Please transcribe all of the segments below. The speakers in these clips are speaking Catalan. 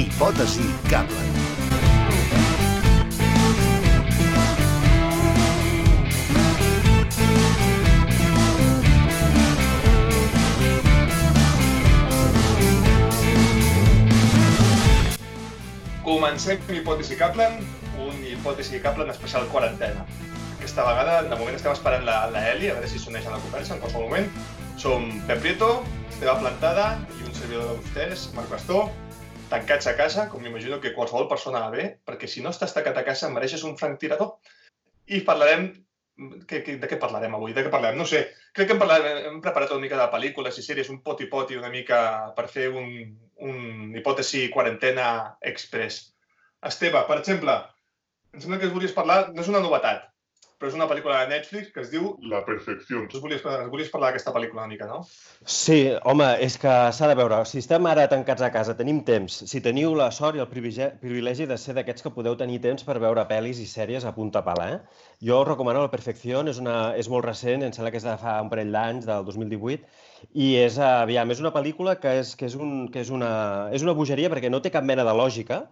Hipòtesi Kaplan. Comencem Hipòtesi Kaplan, un Hipòtesi Kaplan especial quarantena. Aquesta vegada, de moment estem esperant la, la Eli, a veure si s'uneix a la conversa en qualsevol moment. Som Pep Prieto, Esteve Plantada i un servidor de vostès, Marc Bastó, tancats a casa, com m'imagino que qualsevol persona va bé, perquè si no estàs tancat a casa mereixes un franctirador. I parlarem... Que, que, de què parlarem avui? De què parlarem? No sé. Crec que hem, parlat, hem preparat una mica de pel·lícules i sèries, un poti-poti una mica per fer un, un hipòtesi quarantena express. Esteve, per exemple, em sembla que es volies parlar, no és una novetat, però és una pel·lícula de Netflix que es diu La Perfecció. Tu es volies, es volies parlar d'aquesta pel·lícula una mica, no? Sí, home, és que s'ha de veure. Si estem ara tancats a casa, tenim temps. Si teniu la sort i el privilegi, privilegi de ser d'aquests que podeu tenir temps per veure pel·lis i sèries a punta pala, eh? Jo us recomano La Perfecció, és, una, és molt recent, em sembla que és de fa un parell d'anys, del 2018, i és, aviam, és una pel·lícula que és, que és, un, que és, una, és una bogeria perquè no té cap mena de lògica,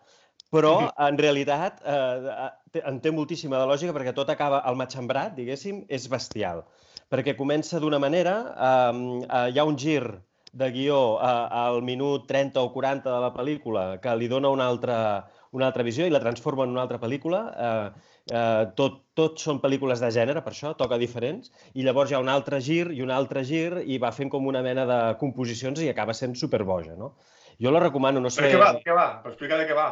però en realitat eh, en té moltíssima de lògica perquè tot acaba, el matxembrat, diguéssim, és bestial. Perquè comença d'una manera, eh, eh, hi ha un gir de guió eh, al minut 30 o 40 de la pel·lícula que li dona una altra, una altra visió i la transforma en una altra pel·lícula. Eh, eh, tot, tot són pel·lícules de gènere, per això, toca diferents, i llavors hi ha un altre gir i un altre gir i va fent com una mena de composicions i acaba sent superboja, no? Jo la recomano, no sé... Però què va? Què va? Per explicar de què va.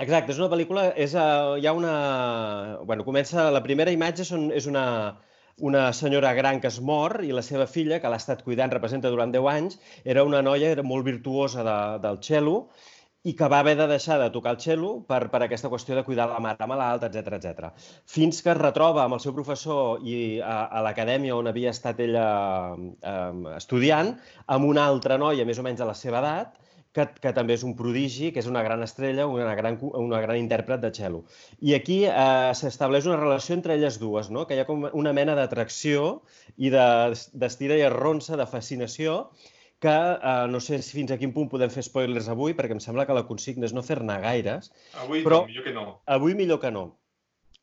Exacte, és una pel·lícula, és, uh, hi ha una... Bueno, comença, la primera imatge són, és una, una senyora gran que es mor i la seva filla, que l'ha estat cuidant, representa durant 10 anys, era una noia era molt virtuosa de, del cello i que va haver de deixar de tocar el cello per, per aquesta qüestió de cuidar la mare malalta, etc etc. Fins que es retroba amb el seu professor i a, a l'acadèmia on havia estat ella eh, estudiant, amb una altra noia més o menys de la seva edat, que, que també és un prodigi, que és una gran estrella, una gran, una gran intèrpret de cello. I aquí eh, s'estableix una relació entre elles dues, no? que hi ha com una mena d'atracció i d'estira de, i arronsa, de fascinació, que eh, no sé si fins a quin punt podem fer spoilers avui, perquè em sembla que la consigna és no fer-ne gaires. Avui però, millor que no. Avui millor que no.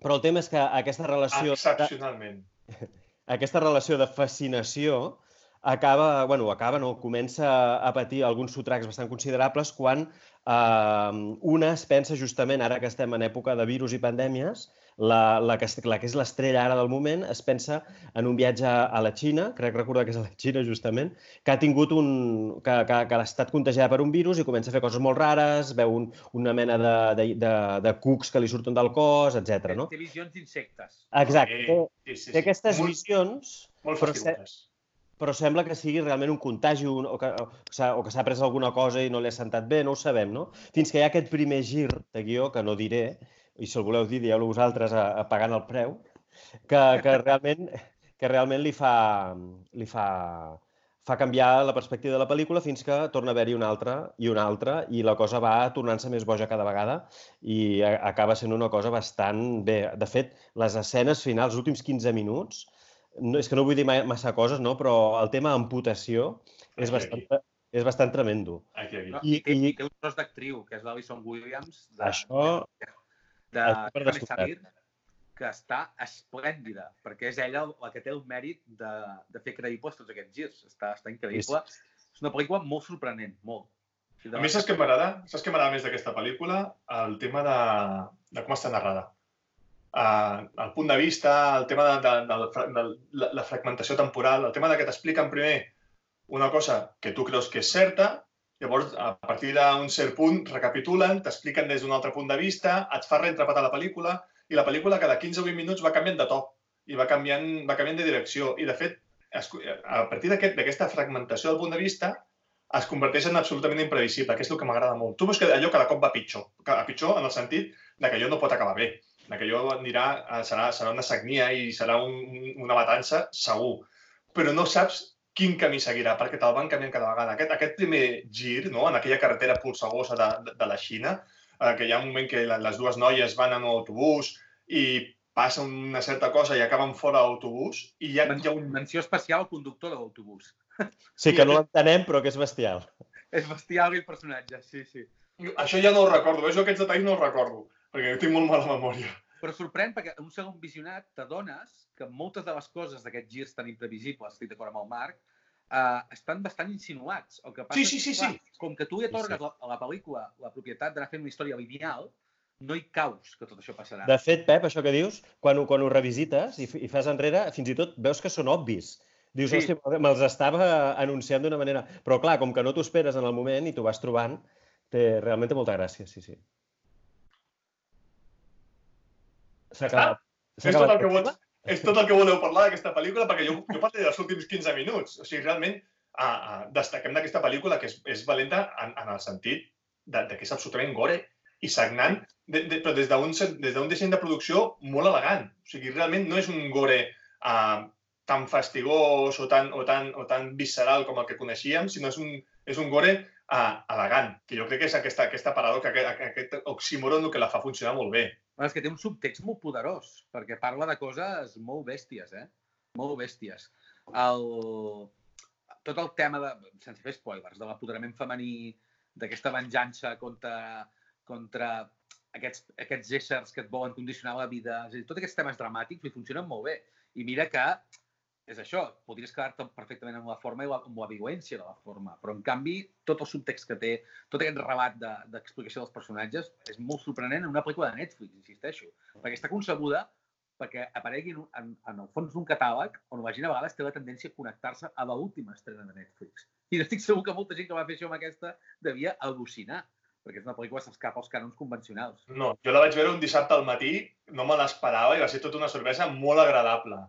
Però el tema és que aquesta relació... Excepcionalment. De, aquesta relació de fascinació acaba, bueno, acaba, no, comença a patir alguns sotracs bastant considerables quan eh, una es pensa justament, ara que estem en època de virus i pandèmies, la, la, que, la que és l'estrella ara del moment es pensa en un viatge a la Xina, crec recordar que és a la Xina justament, que ha tingut un... que, que, que ha estat contagiada per un virus i comença a fer coses molt rares, veu un, una mena de, de, de, de cucs que li surten del cos, etc. no? Té visions d'insectes. Exacte. Eh, sí, sí, sí. té aquestes molt, visions... Molt fastigoses però sembla que sigui realment un contagi o que, o que s'ha pres alguna cosa i no li ha sentat bé, no ho sabem, no? Fins que hi ha aquest primer gir de guió, que no diré, i si el voleu dir, dieu-lo vosaltres a, a pagant el preu, que, que realment, que realment li fa, li fa, fa canviar la perspectiva de la pel·lícula fins que torna a haver-hi una altra i una altra i la cosa va tornant-se més boja cada vegada i acaba sent una cosa bastant bé. De fet, les escenes finals, els últims 15 minuts, no, és que no vull dir massa coses, no? però el tema amputació és, bastant, aquí. és bastant tremendo. Aquí, aquí. No, I, i, té un tros d'actriu, que és l'Alison Williams, de, Això... de, de, de Samir, que està esplèndida, perquè és ella la que té el mèrit de, de fer creïbles tots aquests girs. Està, està increïble. Sí. És una pel·lícula molt sorprenent, molt. A mi saps què m'agrada? Saps què m'agrada més d'aquesta pel·lícula? El tema de, de com està narrada eh, el punt de vista, el tema de, de, de, de, de la fragmentació temporal, el tema de que t'expliquen primer una cosa que tu creus que és certa, llavors, a partir d'un cert punt, recapitulen, t'expliquen des d'un altre punt de vista, et fa reinterpretar la pel·lícula, i la pel·lícula cada 15 o 20 minuts va canviant de to, i va canviant, va canviant de direcció. I, de fet, a partir d'aquesta aquest, fragmentació del punt de vista, es converteix en absolutament imprevisible, que és el que m'agrada molt. Tu veus que allò cada cop va pitjor, a pitjor en el sentit de que allò no pot acabar bé que allò anirà, eh, serà, serà una sagnia i serà un, una matança, segur. Però no saps quin camí seguirà, perquè te'l van canviant cada vegada. Aquest, aquest primer gir, no?, en aquella carretera polsegosa de, de, de la Xina, eh, que hi ha un moment que les dues noies van en un autobús i passa una certa cosa i acaben fora de l'autobús i hi ha, hi ha un... Menció especial al conductor de l'autobús. Sí, que no l'entenem, però que és bestial. És bestial el personatge, sí, sí. Això ja no ho recordo, veus? Jo aquests detalls no els recordo, perquè tinc molt mala memòria. Però sorprèn perquè en un segon visionat t'adones que moltes de les coses d'aquests girs tan imprevisibles, estic d'acord amb el Marc, eh, estan bastant insinuats. El que passa Sí, sí, que, sí, clar, sí. Com que tu li atorgues Sí, la, a la pel·lícula la propietat d'anar fent una història lineal, no hi caus que tot això passarà. De fet, Pep, això que dius, quan ho, quan ho revisites i, i fas enrere, fins i tot veus que són obvis. Dius, Sí. sí. hòstia, me'ls estava anunciant d'una manera... Però clar, com que no t'ho esperes en el moment i t'ho vas trobant, té, realment té molta gràcia, sí, sí. S'ha acabat. S'ha És tot, el que vol, és tot el que voleu parlar d'aquesta pel·lícula, perquè jo, jo parlaré dels últims 15 minuts. O sigui, realment, ah, ah, destaquem d'aquesta pel·lícula que és, és valenta en, en el sentit de, de que és absolutament gore i sagnant, de, de, però des d'un des d'un disseny de producció molt elegant. O sigui, realment no és un gore ah, tan fastigós o tan, o, tan, o tan visceral com el que coneixíem, sinó és un, és un gore ah, elegant, que jo crec que és aquesta, aquesta paradoxa, aquest, aquest oxímoron que la fa funcionar molt bé. Bueno, és que té un subtext molt poderós, perquè parla de coses molt bèsties, eh? Molt bèsties. El... Tot el tema, de, sense fer spoilers, de l'apoderament femení, d'aquesta venjança contra, contra aquests, aquests éssers que et volen condicionar la vida, és a dir, tots aquests temes dramàtics li funcionen molt bé. I mira que és això, podries quedar-te perfectament amb la forma i la, amb la violència de la forma, però en canvi tot el subtext que té, tot aquest relat de- d'explicació dels personatges és molt sorprenent en una pel·lícula de Netflix, insisteixo, perquè està concebuda perquè aparegui en, en, en el fons d'un catàleg on la gent a vegades té la tendència a connectar-se a l'última estrena de Netflix. I estic segur que molta gent que va fer això amb aquesta devia al·lucinar, perquè és una pel·lícula que s'escapa als cànons convencionals. No, jo la vaig veure un dissabte al matí, no me l'esperava i va ser tota una sorpresa molt agradable.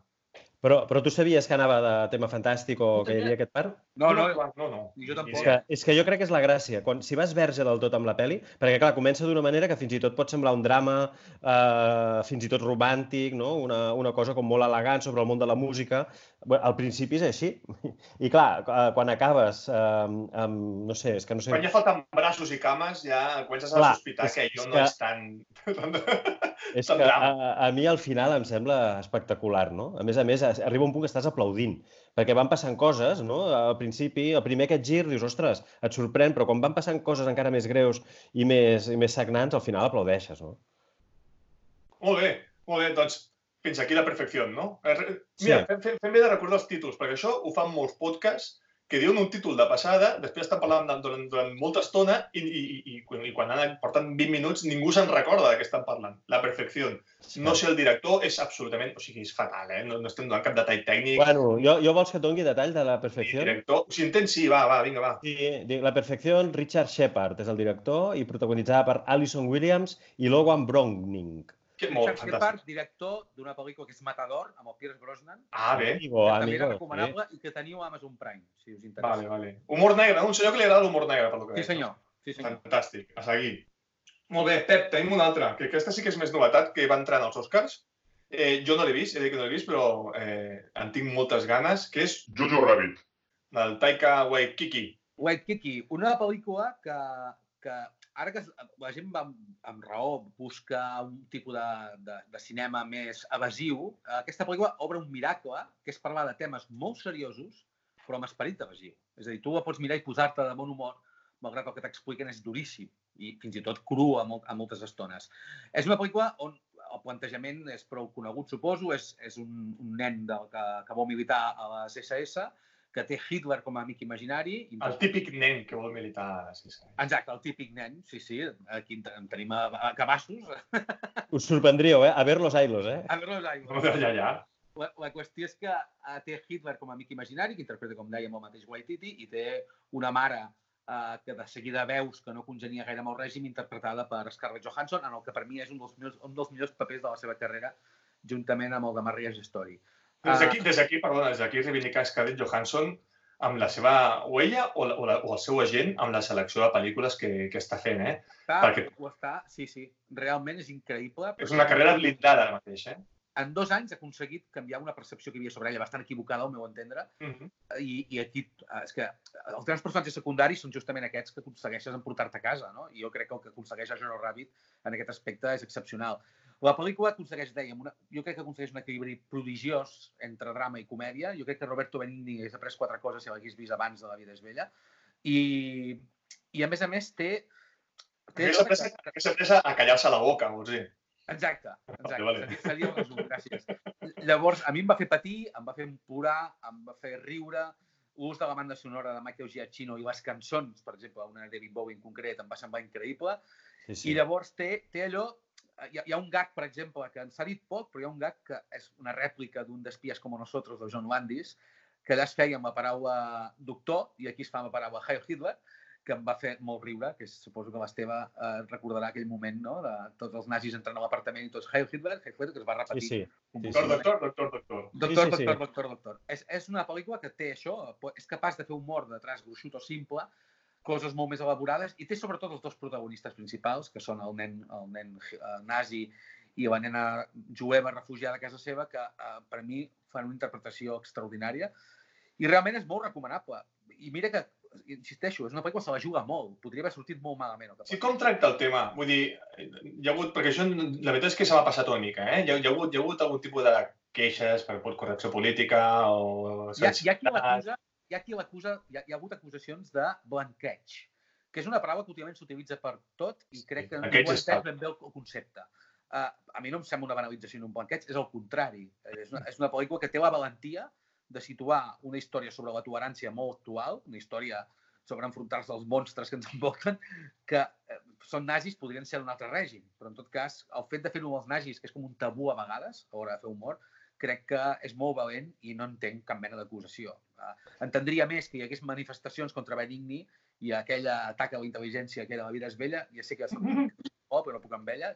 Però, però tu sabies que anava de tema fantàstic o que hi havia aquest part? No, no, no, no. no. jo És tampoc. que, és que jo crec que és la gràcia. Quan, si vas verge del tot amb la peli, perquè clar, comença d'una manera que fins i tot pot semblar un drama, eh, fins i tot romàntic, no? una, una cosa com molt elegant sobre el món de la música. Bé, al principi és així. I clar, eh, quan acabes eh, amb, no sé, és que no sé... Quan ja falten braços i cames, ja comences a Clar, sospitar és- que és allò no que- és tan... És Tan que a, drama. a mi al final em sembla espectacular, no? A més a més, arriba un punt que estàs aplaudint, perquè van passant coses, no? Al principi, el primer aquest gir, dius, ostres, et sorprèn, però quan van passant coses encara més greus i més, i més sagnants, al final aplaudeixes, no? Molt bé, molt bé, doncs fins aquí la perfecció, no? Eh, re- Sí. Mira, fem, fem, fem bé de recordar els títols, perquè això ho fan molts podcasts que diuen un títol de passada, després estan parlant durant, durant molta estona i, i, i, i, quan- han, porten 20 minuts ningú se'n recorda de què estan parlant. La perfecció. No sé el director, és absolutament... O sigui, és fatal, eh? No, no estem donant cap detall tècnic. Bueno, jo, jo vols que doni detall de la perfecció? director. Si entens, sí, va, va, vinga, va. Sí, La perfecció, Richard Shepard és el director i protagonitzada per Alison Williams i Logan Browning. Que, molt Richard fantàstic. Shepard, director d'una pel·lícula que és Matador, amb el Pierce Brosnan, Ah, bé. Amigo, que també era amigo, sí. recomanable i que teniu a Amazon Prime, si us interessa. Vale, vale. Humor negre, no? Un senyor que li agrada l'humor negre, per lo que Sí, veig. senyor. Sí, senyor. Fantàstic, a seguir. Molt bé, Pep, tenim una altra, que aquesta sí que és més novetat, que va entrar en els Oscars. Eh, jo no l'he vist, he dit que no l'he vist, però eh, en tinc moltes ganes, que és Jojo Rabbit. del Taika Waititi. White Kiki, una pel·lícula que, que ara que la gent va amb, raó busca un tipus de, de, de cinema més evasiu, aquesta pel·lícula obre un miracle, que és parlar de temes molt seriosos, però amb esperit evasiu. És a dir, tu la pots mirar i posar-te de bon humor, malgrat el que t'expliquen és duríssim i fins i tot cru a, molt, a moltes estones. És una pel·lícula on el plantejament és prou conegut, suposo, és, és un, un nen del que, que vol militar a les SS, que té Hitler com a amic imaginari. El típic nen que vol militar. Sí, sí. Exacte, el típic nen, sí, sí. Aquí en te- en tenim a, a cabassos. Us sorprendríeu, eh? A ver los ailos, eh? A veure, No, ja, ja. la, la qüestió és que eh, té Hitler com a amic imaginari, que interpreta, com dèiem, el mateix Waititi, i té una mare eh, que de seguida veus que no congenia gaire amb el règim, interpretada per Scarlett Johansson, en el que per mi és un dels millors, un dels millors papers de la seva carrera, juntament amb el de Marriage Story. Des Ah. d'aquí, des d'aquí, perdona, des d'aquí reivindicar Scarlett Johansson amb la seva o ella o, la, o, la, o el seu agent amb la selecció de pel·lícules que, que està fent, eh? Està, Perquè- ho està, sí, sí. Realment és increïble. És una carrera blindada ara mateix, eh? En dos anys ha aconseguit canviar una percepció que hi havia sobre ella bastant equivocada, al meu entendre, Mm -hmm. i, i aquí eh, és que els grans personatges secundaris són justament aquests que aconsegueixes emportar-te a casa, no? I jo crec que el que aconsegueix el Jono Rabbit en aquest aspecte és excepcional. La pel·lícula aconsegueix, dèiem, una, jo crec que aconsegueix un equilibri prodigiós entre drama i comèdia. Jo crec que Roberto Benigni hagués après quatre coses si l'hagués vist abans de La vida és vella. I, i a més a més té Aquesta pressa, aquesta pressa a callar-se la boca, vols dir. Exacte, exacte. Vale, vale. Seria resum, gràcies. Llavors, a mi em va fer patir, em va fer plorar, em va fer riure, l'ús de la banda sonora de Michael Giacchino i les cançons, per exemple, una de David Bowie en concret, em va semblar increïble. Sí, Sí. I llavors té, té allò... Hi ha, hi ha un gag, per exemple, que ens ha dit poc, però hi ha un gag que és una rèplica d'un d'espies com nosotros, de John Landis, que allà es feia amb la paraula doctor, i aquí es fa amb la paraula Heil Hitler, que em va fer molt riure, que suposo que l'Esteve eh, recordarà aquell moment, no?, de tots els nazis entrant a l'apartament i tots Heil Hitler, Heil Hitler, que es va Sí, repetir. sí. Doctor, doctor, doctor, doctor. Doctor, Sí, sí, sí. doctor, doctor, doctor. És, és una pel·lícula que té això, és capaç de fer humor de traç gruixut o simple, coses molt més elaborades, i té sobretot els dos protagonistes principals, que són el nen, el nen eh, nazi i la nena jueva refugiada a casa seva, que eh, per mi fan una interpretació extraordinària, i realment és molt recomanable. I mira que, insisteixo, és una pel·lícula que se la juga molt, podria haver sortit molt malament. Sí, com tracta el tema? Vull dir, hi ha hagut, perquè això la veritat és que se m'ha passat una mica, eh? Hi ha, hi, ha hagut, hi ha hagut algun tipus de queixes per, per correcció política o... Hi ha, hi ha qui l'acusa, hi ha qui l'acusa, hi, ha, hi ha hagut acusacions de blanqueig, que és una paraula que últimament s'utilitza per tot i crec que no tal. ben bé el, concepte. Uh, a mi no em sembla una banalització ni un blanqueig, és el contrari. És una, és una pel·lícula que té la valentia de situar una història sobre la tolerància molt actual, una història sobre enfrontar-se als monstres que ens envolten, que eh, són nazis, podrien ser d'un altre règim, però en tot cas, el fet de fer-ho amb els nazis, que és com un tabú a vegades, a l'hora de fer humor, crec que és molt valent i no entenc cap mena d'acusació. Uh, entendria més que hi hagués manifestacions contra Benigni i aquella atac a la intel·ligència que era la vida és vella, ja sé que és oh, però no puc amb ella,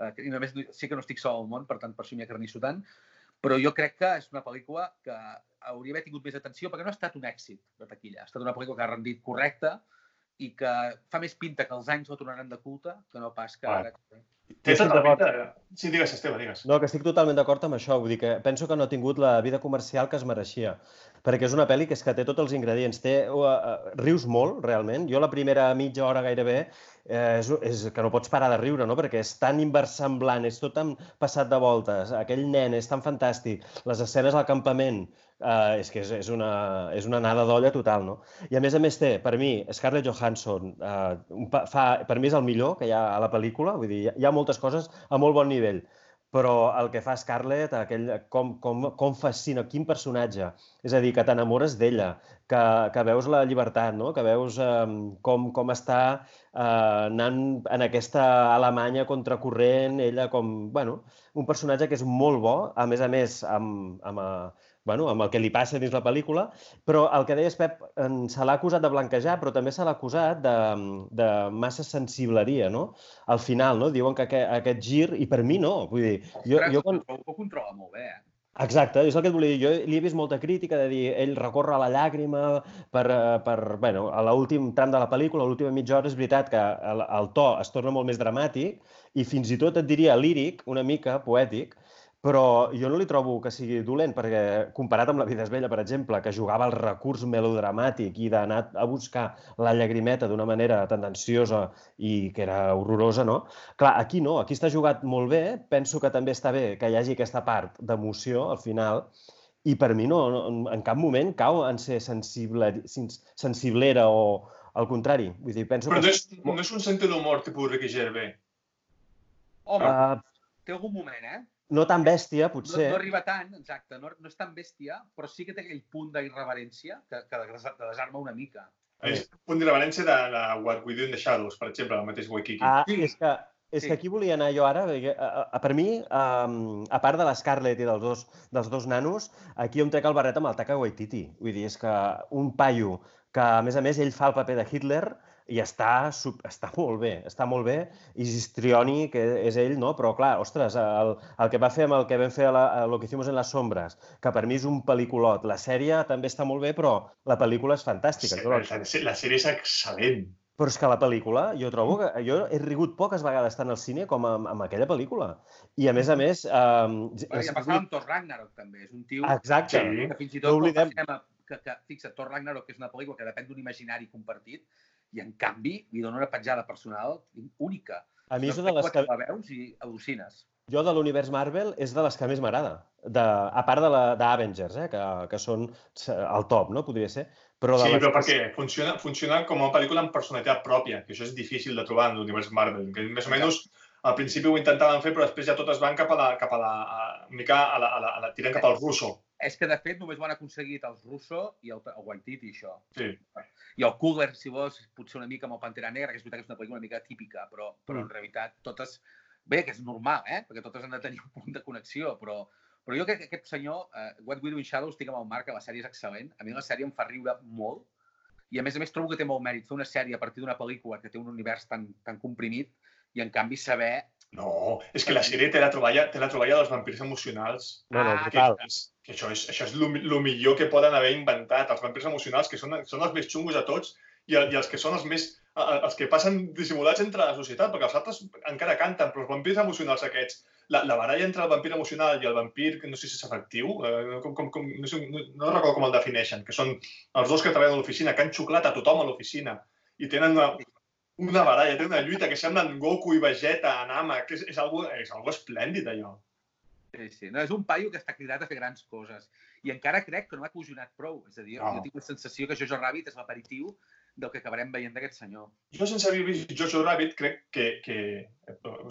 uh, i només no- sí que no estic sol al món, per tant, per això m'hi acarnisso tant, però jo crec que és una pel·lícula que hauria d'haver tingut més atenció perquè no ha estat un èxit de taquilla. Ha estat una pel·lícula que ha rendit correcta i que fa més pinta que els anys la tornaran de culte que no pas que Ah. Té tota la d'acord. pinta... Sí, digues, Esteve, digues. No, que estic totalment d'acord amb això. Vull dir que penso que no ha tingut la vida comercial que es mereixia. Perquè és una pel·li que és que té tots els ingredients. Té, uh, uh, rius molt, realment. Jo la primera mitja hora gairebé eh, és, és que no pots parar de riure, no? Perquè és tan inversemblant, és tot tan passat de voltes. Aquell nen és tan fantàstic. Les escenes al campament, eh, és que és, és, una, és una nada d'olla total, no? I a més a més té, per mi, Scarlett Johansson, eh, fa, per mi és el millor que hi ha a la pel·lícula, vull dir, hi ha moltes coses a molt bon nivell, però el que fa Scarlett, aquell, com, com, com fascina, quin personatge, és a dir, que t'enamores d'ella, que, que veus la llibertat, no? que veus eh, com, com està eh, anant en aquesta Alemanya contracorrent, ella com, bueno, un personatge que és molt bo, a més a més, amb, amb, eh, bueno, amb el que li passa dins la pel·lícula, però el que deies, Pep, se l'ha acusat de blanquejar, però també se l'ha acusat de, de massa sensibleria, no? Al final, no? Diuen que aquest, aquest gir, i per mi no, vull dir, jo, jo quan... Ho, ho controla molt bé, eh? Exacte, és el que et volia dir. Jo li he vist molta crítica de dir ell recorre a la llàgrima per, eh, per bueno, a l'últim tram de la pel·lícula, a l'última mitja hora, és veritat que el, el to es torna molt més dramàtic i fins i tot et diria líric, una mica poètic, però jo no li trobo que sigui dolent, perquè comparat amb La vida és vella, per exemple, que jugava al recurs melodramàtic i d'anar a buscar la llagrimeta d'una manera tendenciosa i que era horrorosa, no? Clar, aquí no, aquí està jugat molt bé, penso que també està bé que hi hagi aquesta part d'emoció al final, i per mi no, no, en cap moment cau en ser sensible, sens- sensiblera o al contrari. Vull dir, penso Però que... no és, no és un sentit d'humor tipus Ricky Gervais. Home, Uh, té algun moment, eh? No tan bèstia, No, potser. no arriba tant, exacte, no, no és tan bèstia, però sí que té aquell punt d'irreverència que, que te desarma una mica. És un punt de reverència de, de What We Do in the Shadows, per exemple, el mateix Waikiki. Ah, Sí. és que, és Sí. que aquí volia anar jo ara, perquè, a, a, per mi, um, a part de la Scarlett i dels dos, dels dos nanos, aquí on trec el barret amb el Taika Waititi. Vull dir, és que un paio que, a més a més, ell fa el paper de Hitler i està, sub- està molt bé, està molt bé, i Gistrioni, que és ell, no? Però, clar, ostres, el, el que va fer amb el que vam fer a, la, a Lo que hicimos en las sombras, que per mi és un pel·lículot. La sèrie també està molt bé, però la pel·lícula és fantàstica. Jo la, la- la, sèrie és excel·lent. però és que la pel·lícula, jo trobo que... Jo he rigut poques vegades tant al cine com amb, amb aquella pel·lícula. I a més a més... Um, Bueno, ja passava amb Thor Ragnarok, també. És un tio Exacte. Sí. que fins i no tot fa oblidem. que, que, fixa't, Thor Ragnarok, que és una pel·lícula que depèn d'un imaginari compartit, i en canvi li dona una petjada personal única. A mi és de les que... la veus i al·lucines. Jo de l'univers Marvel és de les que més m'agrada. De, a part de la d'Avengers, eh, que, que són el top, no? Podria ser. Però sí, però perquè funciona, funciona com una pel·lícula amb personalitat pròpia, que això és difícil de trobar en l'univers Marvel, que més o menys al principi ho intentaven fer, però després ja totes van cap a la, cap a la, a, mica a la, a la, a la, tirant cap al russo. És que, de fet, només ho han aconseguit els russo i el, el Waititi, això. Sí. I el Coogler, si vols, potser una mica amb el Pantera Negra, que és veritat que és una pel·lícula una mica típica, però, però en mm. realitat totes... Bé, que és normal, eh? Perquè totes han de tenir un punt de connexió, però, però jo crec que aquest senyor, uh, What We Do in Shadows, estic amb el Marc, que la sèrie és excel·lent. A mi la sèrie em fa riure molt i a més a més trobo que té molt mèrit fer una sèrie a partir d'una pel·lícula que té un univers tan, tan comprimit i en canvi saber no, és que la sèrie té la troballa, té la troballa dels vampirs emocionals. No, no, ah, que, és, que això és, això és el millor que poden haver inventat. Els vampirs emocionals, que són, són els més xungos de tots i, i els que són els més els que passen dissimulats entre la societat, perquè els altres encara canten, però els vampirs emocionals aquests, la, la baralla entre el vampir emocional i el vampir, que no sé si és efectiu, eh, com, com, com, no, sé, no, no recordo com el defineixen, que són els dos que treballen a l'oficina, que han xuclat a tothom a l'oficina i tenen una, una baralla, té una lluita que semblen Goku i Vegeta, Nama, que és, és, algo, és algo esplèndid, allò. Sí, sí. No, és un paio que està cridat a fer grans coses. I encara crec que no m'ha cojonat prou. És a dir, no. jo tinc la sensació que Jojo Rabbit és l'aperitiu del que acabarem veient d'aquest senyor. Jo, sense haver vist Jojo Rabbit, crec que, que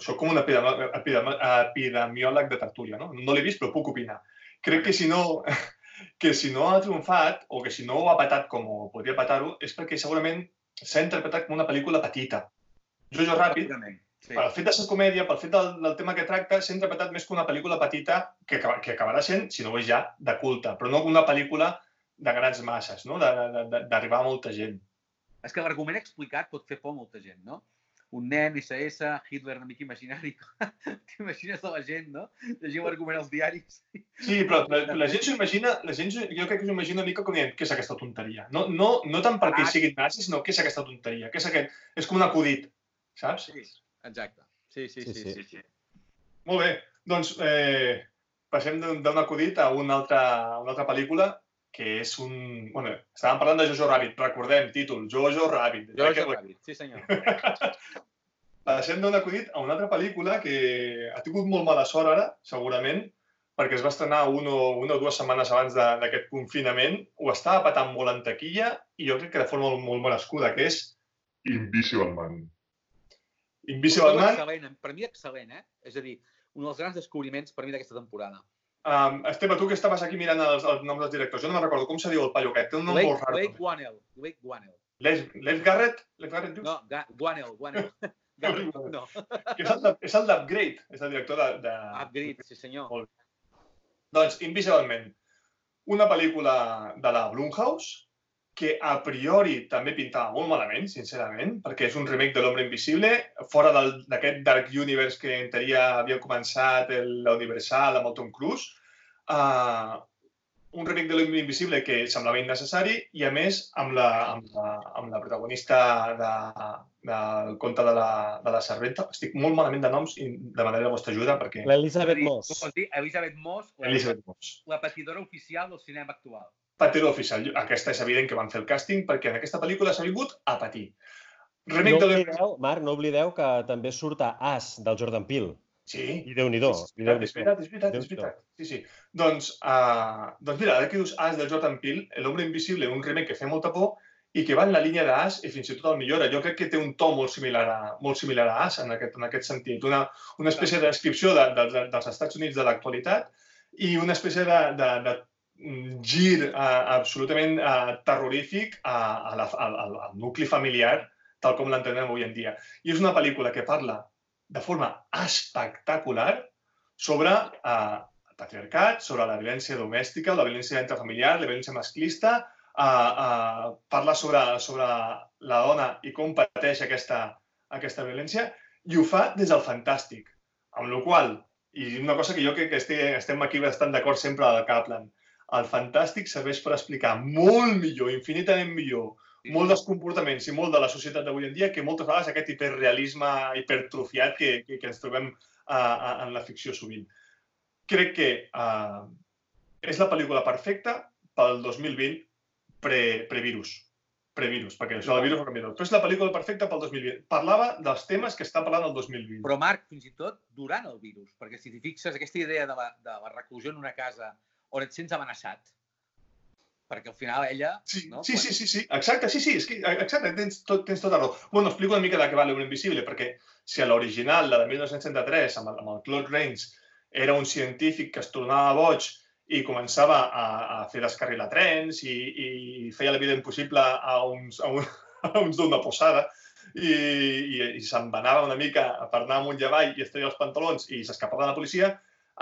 soc com un epidemiòleg de tertúlia, no? No l'he vist, però puc opinar. Crec que si no, que si no ha triomfat, o que si no ho ha patat com podria patar-ho, és perquè segurament s'ha interpretat com una pel·lícula petita. Jojo Rabbit, sí. pel fet de ser comèdia, pel fet del, del tema que tracta, s'ha interpretat més com una pel·lícula petita que, que acabarà sent, si no ho és ja, de culte, però no una pel·lícula de grans masses, no? d'arribar a molta gent. És que l'argument explicat pot fer por a molta gent, no? Un nen, SS, Hitler una mica imaginari. T'imagines de la gent, no? Llegiu l'argument als diaris. Sí, però la, la gent s'ho imagina, la gent jo crec que s'ho imagina una mica com dient, què és aquesta tonteria? No, no, no tant perquè ah. siguin nazis, sinó què és aquesta tonteria? Què és aquest? És com un acudit, saps? Sí, exacte. Sí, sí, sí. sí, sí. sí, sí. Molt bé, doncs eh, passem d'un acudit a una altra, una altra pel·lícula que és un... Bueno, estàvem parlant de Jojo Rabbit, recordem, títol, Jojo Rabbit. Jojo Rabbit, sí senyor. Passem d'un acudit a una altra pel·lícula que ha tingut molt mala sort ara, segurament, perquè es va estrenar una o, una o dues setmanes abans d'aquest confinament, ho estava patant molt en taquilla i jo crec que de forma molt, molt merescuda, que és Invisible Man. Invisible Man... Excel·lent, per mi excel·lent, eh? És a dir, un dels grans descobriments per mi d'aquesta temporada. Um, Esteve, tu que estaves aquí mirant els, els noms dels directors, jo no me'n recordo com se diu el paio aquest, té un nom Blake, molt raro. Blake Guanel. Blake Guanel. Les, Les Garrett? Les Garrett dius? No, Ga Guanel, Guanel. Garrett, no. és el, és el d'Upgrade, és el director de... de... Upgrade, sí senyor. Molt. Doncs, Invisible Man, una pel·lícula de la Blumhouse, que a priori també pintava molt malament, sincerament, perquè és un remake de l'Hombre Invisible, fora d'aquest Dark Universe que en teoria havia començat l'Universal amb el Tom Cruise, uh, un remake de l'Invisible que semblava innecessari i, a més, amb la, amb la, amb la protagonista de, del conte de la, de la serventa. Estic molt malament de noms i demanaré la vostra ajuda perquè... L'Elisabeth Moss. Elisabeth Moss, la, Elisabeth Moss. la patidora oficial del cinema actual. Patidora oficial. Aquesta és evident que van fer el càsting perquè en aquesta pel·lícula s'ha vingut a patir. Remake no oblideu, Marc, no oblideu que també surt a As, del Jordan Peele. Sí. I Déu-n'hi-do. És, és veritat, és veritat, és veritat. Sí, sí. Doncs, uh, doncs mira, ara que dius As del Jordan Peele, L'Hombre Invisible, un remake que fa molta por i que va en la línia d'As i fins i tot el millora. Jo crec que té un to molt similar a, molt similar a As en aquest, en aquest sentit. Una, una espècie de descripció de, de, de, dels Estats Units de l'actualitat i una espècie de, de, de gir uh, absolutament uh, terrorífic a, a la, al, al nucli familiar tal com l'entenem avui en dia. I és una pel·lícula que parla de forma espectacular sobre eh, el patriarcat, sobre la violència domèstica, la violència intrafamiliar, la violència masclista, eh, eh, parla sobre, sobre la dona i com pateix aquesta, aquesta violència, i ho fa des del fantàstic. Amb la qual i una cosa que jo crec que estem aquí bastant d'acord sempre al Kaplan, el fantàstic serveix per explicar molt millor, infinitament millor, molt dels comportaments i molt de la societat d'avui en dia que moltes vegades aquest hiperrealisme hipertrofiat que, que, que ens trobem uh, uh, en la ficció sovint. Crec que uh, és la pel·lícula perfecta pel 2020 pre, previrus. Previrus, perquè això del virus ha canviat. Però és la pel·lícula perfecta pel 2020. Parlava dels temes que està parlant el 2020. Però, Marc, fins i tot durant el virus, perquè si t'hi fixes, aquesta idea de la, de la reclusió en una casa on et sents amenaçat, perquè al final ella... Sí, no? sí, sí, sí, sí, exacte, sí, sí, és que, exacte, tens, tot, tens tota raó. Bueno, explico una mica de què va l'Home Invisible, perquè si a l'original, la de 1963, amb el, amb el Claude Rains, era un científic que es tornava boig i començava a, a fer descarrilar trens i, i feia la vida impossible a uns, a un, a uns d'una posada i, i, i se'n anava una mica per anar amunt i avall i es treia els pantalons i s'escapava de la policia,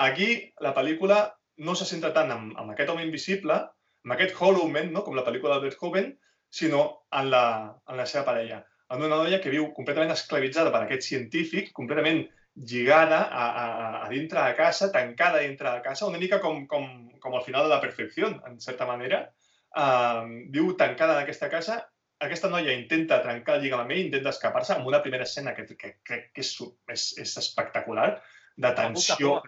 aquí la pel·lícula no se centra tant en, en aquest home invisible, amb aquest Hollow Man, no? com la pel·lícula d'Albert Hoven, sinó en la, en la seva parella. En una noia que viu completament esclavitzada per aquest científic, completament lligada a, a, a dintre de casa, tancada dintre de casa, una mica com, com, com al final de la perfecció, en certa manera. Uh, viu tancada en aquesta casa. Aquesta noia intenta trencar el lligament, intenta escapar-se amb una primera escena que crec que, que, és, és, és espectacular, de tensió,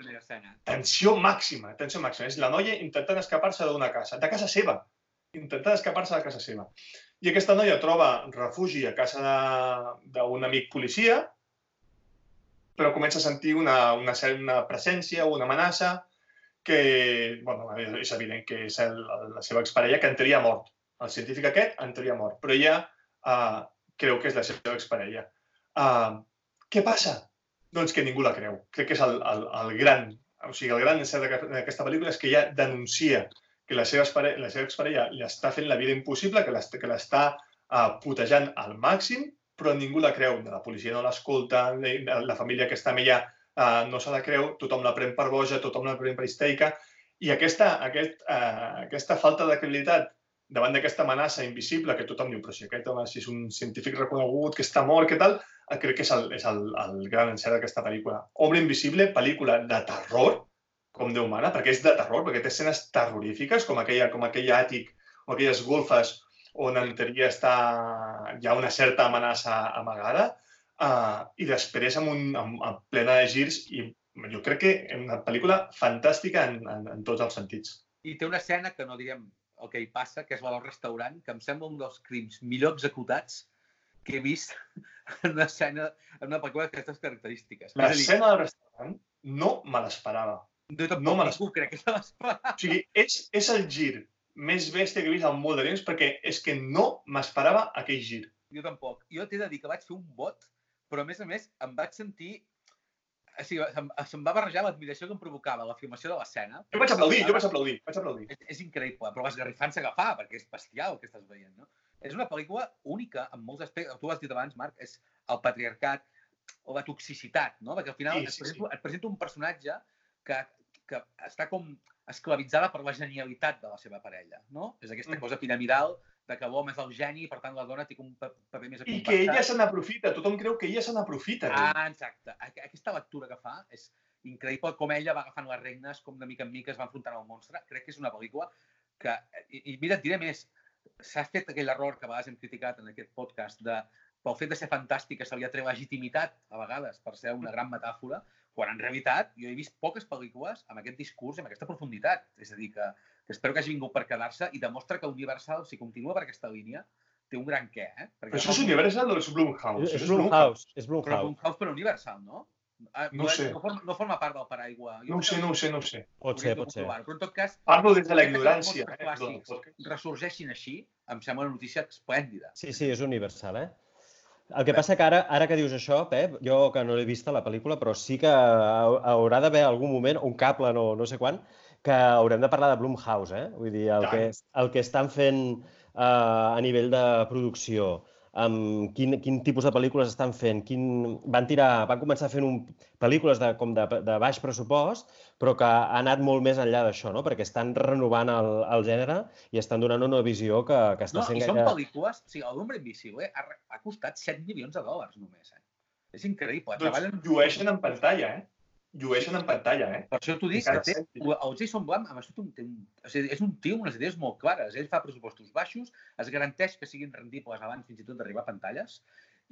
tensió màxima, tensió màxima. És la noia intentant escapar-se d'una casa, de casa seva, intentant escapar-se de casa seva. I aquesta noia troba refugi a casa d'un amic policia, però comença a sentir una, una, una presència, una amenaça, que bueno, és evident que és el, la seva exparella, que entraria mort. El científic aquest entraria mort, però ella uh, creu que és la seva exparella. Uh, què passa? Doncs que ningú la creu. Crec que és el, el, el gran... O sigui, el gran encert d'aquesta pel·lícula és que ella denuncia que la seva, espare, la seva exparella li està fent la vida impossible, que l'està uh, putejant al màxim, però ningú la creu. La policia no l'escolta, la família que està amb ella uh, no se la creu, tothom la pren per boja, tothom la pren per histèrica, i aquesta, aquest, uh, aquesta falta de credibilitat davant d'aquesta amenaça invisible que tothom diu, però si aquest home si és un científic reconegut, que està mort, què tal, Eh, crec que és el, és el, el gran encert d'aquesta pel·lícula. Obre Invisible, pel·lícula de terror, com Déu mana, perquè és de terror, perquè té escenes terrorífiques, com, aquella, com aquell àtic o aquelles golfes on en teoria està, hi ha una certa amenaça amagada, uh, i després amb, un, amb, amb plena de girs, i jo crec que és una pel·lícula fantàstica en, en, en tots els sentits. I té una escena que no direm el que hi passa, que és la del restaurant, que em sembla un dels crims millor executats que he vist en una escena, en una pel·lícula d'aquestes característiques. L'escena del restaurant no me l'esperava. No, tampoc, no me l'esperava. crec que se l'esperava. O sigui, és, és el gir més bèstia que he vist en molt de temps perquè és que no m'esperava aquell gir. Jo tampoc. Jo t'he de dir que vaig fer un vot, però a més a més em vaig sentir o sigui, se'm, se'm va barrejar l'admiració que em provocava la filmació de l'escena. Jo vaig aplaudir, jo vaig aplaudir, vaig aplaudir. És, és increïble, però l'esgarrifant s'agafar, perquè és bestial el que estàs veient, no? És una pel·lícula única en molts aspectes. Tu ho has dit abans, Marc, és el patriarcat o la toxicitat, no? Perquè al final sí, sí, et, presento, sí. et presenta un personatge que, que està com esclavitzada per la genialitat de la seva parella, no? És aquesta mm. cosa piramidal de que l'home és el geni i, per tant, la dona té un paper més I que ella se n'aprofita, tothom creu que ella se n'aprofita. Ah, exacte. Aquesta lectura que fa és increïble com ella va agafant les regnes, com de mica en mica es va enfrontant al monstre. Crec que és una pel·lícula que... I, i mira, et diré més s'ha fet aquell error que a vegades hem criticat en aquest podcast de pel fet de ser fantàstica se li ha tret legitimitat a vegades per ser una gran metàfora, quan en realitat jo he vist poques pel·lícules amb aquest discurs, amb aquesta profunditat. És a dir, que, que espero que hagi vingut per quedar-se i demostra que Universal, si continua per aquesta línia, té un gran què, eh? Perquè Però això és Universal o és Blumhouse? És, és Blumhouse. És Blumhouse. Però Blumhouse per Universal, no? Ah, no, no, sé. no, forma, no forma part del paraigua. Jo no ho sé, no ho sé, no ho sé. Pot ser, pot ser. Però en tot cas... Parlo des de la ignorància. Eh? ressorgeixin així, em sembla una notícia esplèndida. Sí, sí, és universal, eh? El que passa que ara, ara que dius això, Pep, jo que no l'he vist a la pel·lícula, però sí que haurà d'haver algun moment, un cable, no, no sé quan, que haurem de parlar de Blumhouse, eh? Vull dir, el, que, el que estan fent uh, a nivell de producció, amb quin, quin tipus de pel·lícules estan fent. Quin... Van, tirar, van començar fent un... pel·lícules de, com de, de baix pressupost, però que ha anat molt més enllà d'això, no? perquè estan renovant el, el gènere i estan donant una visió que, que està no, sent... No, i són gaire... pel·lícules... O sigui, l'Hombre Invisible ha, ha costat 7 milions de dòlars només. Eh? És increïble. Doncs Treballen... llueixen en pantalla, eh? Llueixen en pantalla, eh? Per això t'ho dic, que té, el Jason Blum amb això té un, o sigui, és un tio amb unes idees molt clares. Ell fa pressupostos baixos, es garanteix que siguin rendibles abans fins i tot d'arribar a pantalles,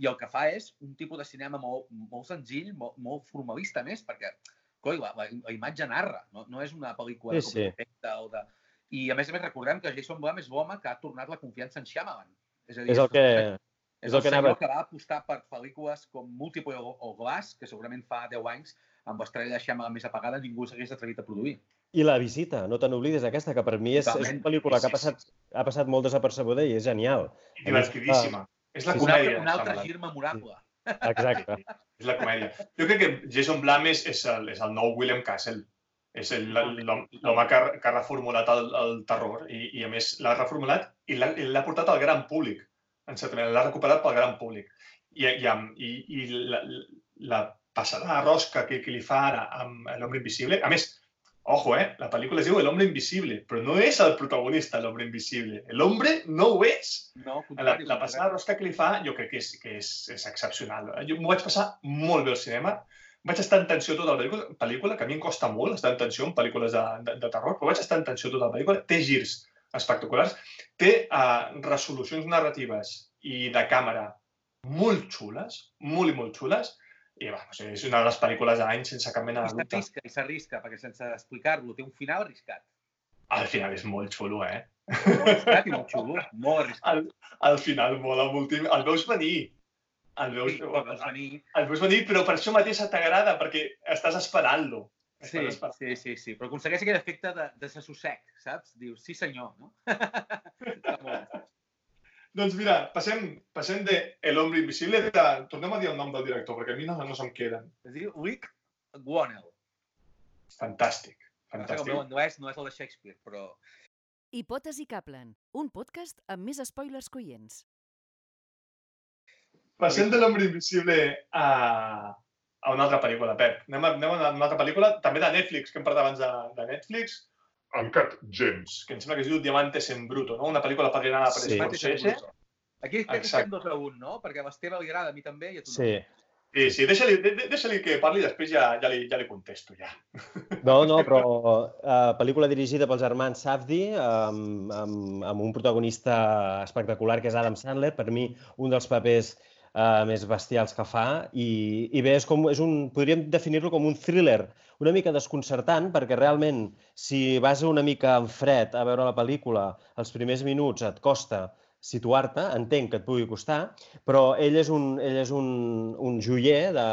i el que fa és un tipus de cinema molt, molt senzill, molt, molt formalista més, perquè coi, la, la, la imatge narra, no, no és una pel·lícula sí, sí. o de... I a més a més recordem que Jason Blum és l'home que ha tornat la confiança en Shyamalan. És, a dir, és el que... És el, el que anava... que va apostar per pel·lícules com Multiple o, o Glass, que segurament fa 10 anys, amb l'estrella Xama més apagada, ningú s'hagués atrevit a produir. I La visita, no te n'oblidis aquesta, que per mi és, és una pel·lícula que ha passat, ha passat molt desapercebuda i és genial. I divertidíssima. Ah, és la comèdia. Un altre, un altre gir memorable. Sí. Exacte. és la comèdia. Jo crec que Jason Blum és, és, el, és el nou William Castle. És l'home que, que ha reformulat el, el terror i, i a més l'ha reformulat i l'ha portat al gran públic, en certa manera, l'ha recuperat pel gran públic. I, i, i, i la, la passada de rosca que, que li fa ara amb l'Hombre Invisible, a més, Ojo, eh? La pel·lícula es diu El hombre invisible, però no és el protagonista l'hombre invisible. L'hombre no ho és. No, la, la passada rosca que li fa jo crec que és, que és, és excepcional. Jo m'ho vaig passar molt bé al cinema. Vaig estar en tensió tota la pel·lícula, pel·lícula que a mi em costa molt estar en tensió en pel·lícules de, de, de terror, però vaig estar en tensió tota la pel·lícula. Té girs espectaculars, té uh, resolucions narratives i de càmera molt xules, molt i molt xules, i va, o sigui, és una de les pel·lícules de l'any sense cap mena de dubte. S'arrisca, i s'arrisca, perquè sense explicar-lo té un final arriscat. Al final és molt xulo, eh? Molt arriscat i molt xulo, molt arriscat. Al, al final mola moltíssim. El veus venir. El veus, sí, el veus venir. El veus venir, però per això mateix t'agrada, perquè estàs esperant-lo. Sí, esperant. sí, sí, sí, però aconsegueix aquell efecte de, de sossec, saps? Dius, sí senyor, no? Està molt. Doncs mira, passem, passem de El hombre invisible, de, tornem a dir el nom del director, perquè a mi no, no se'm queden. Es diu Rick Guanel. Fantàstic, fantàstic. No, no, és, no és el de Shakespeare, però... Hipòtesi Kaplan, un podcast amb més spoilers que oients. Passem de l'Hombre Invisible a, a una altra pel·lícula, Pep. Anem a, anem a una altra pel·lícula, també de Netflix, que hem parlat abans de, de Netflix, Uncut Gems, que em sembla que es diu Diamantes en Bruto, no? Una pel·lícula padrinada per sí. Scorsese. Aquí estem dos a un, no? Perquè a l'Esteve li agrada, a mi també, i a tu sí. no. Sí, sí, deixa-li deixa que parli i després ja, ja, li, ja li contesto, ja. No, no, però uh, pel·lícula dirigida pels germans Safdie, amb, amb, amb un protagonista espectacular que és Adam Sandler, per mi un dels papers uh, més bestials que fa, i, i bé, és com, és un, podríem definir-lo com un thriller una mica desconcertant, perquè realment, si vas una mica en fred a veure la pel·lícula, els primers minuts et costa situar-te, entenc que et pugui costar, però ell és un, ell és un, un joier de,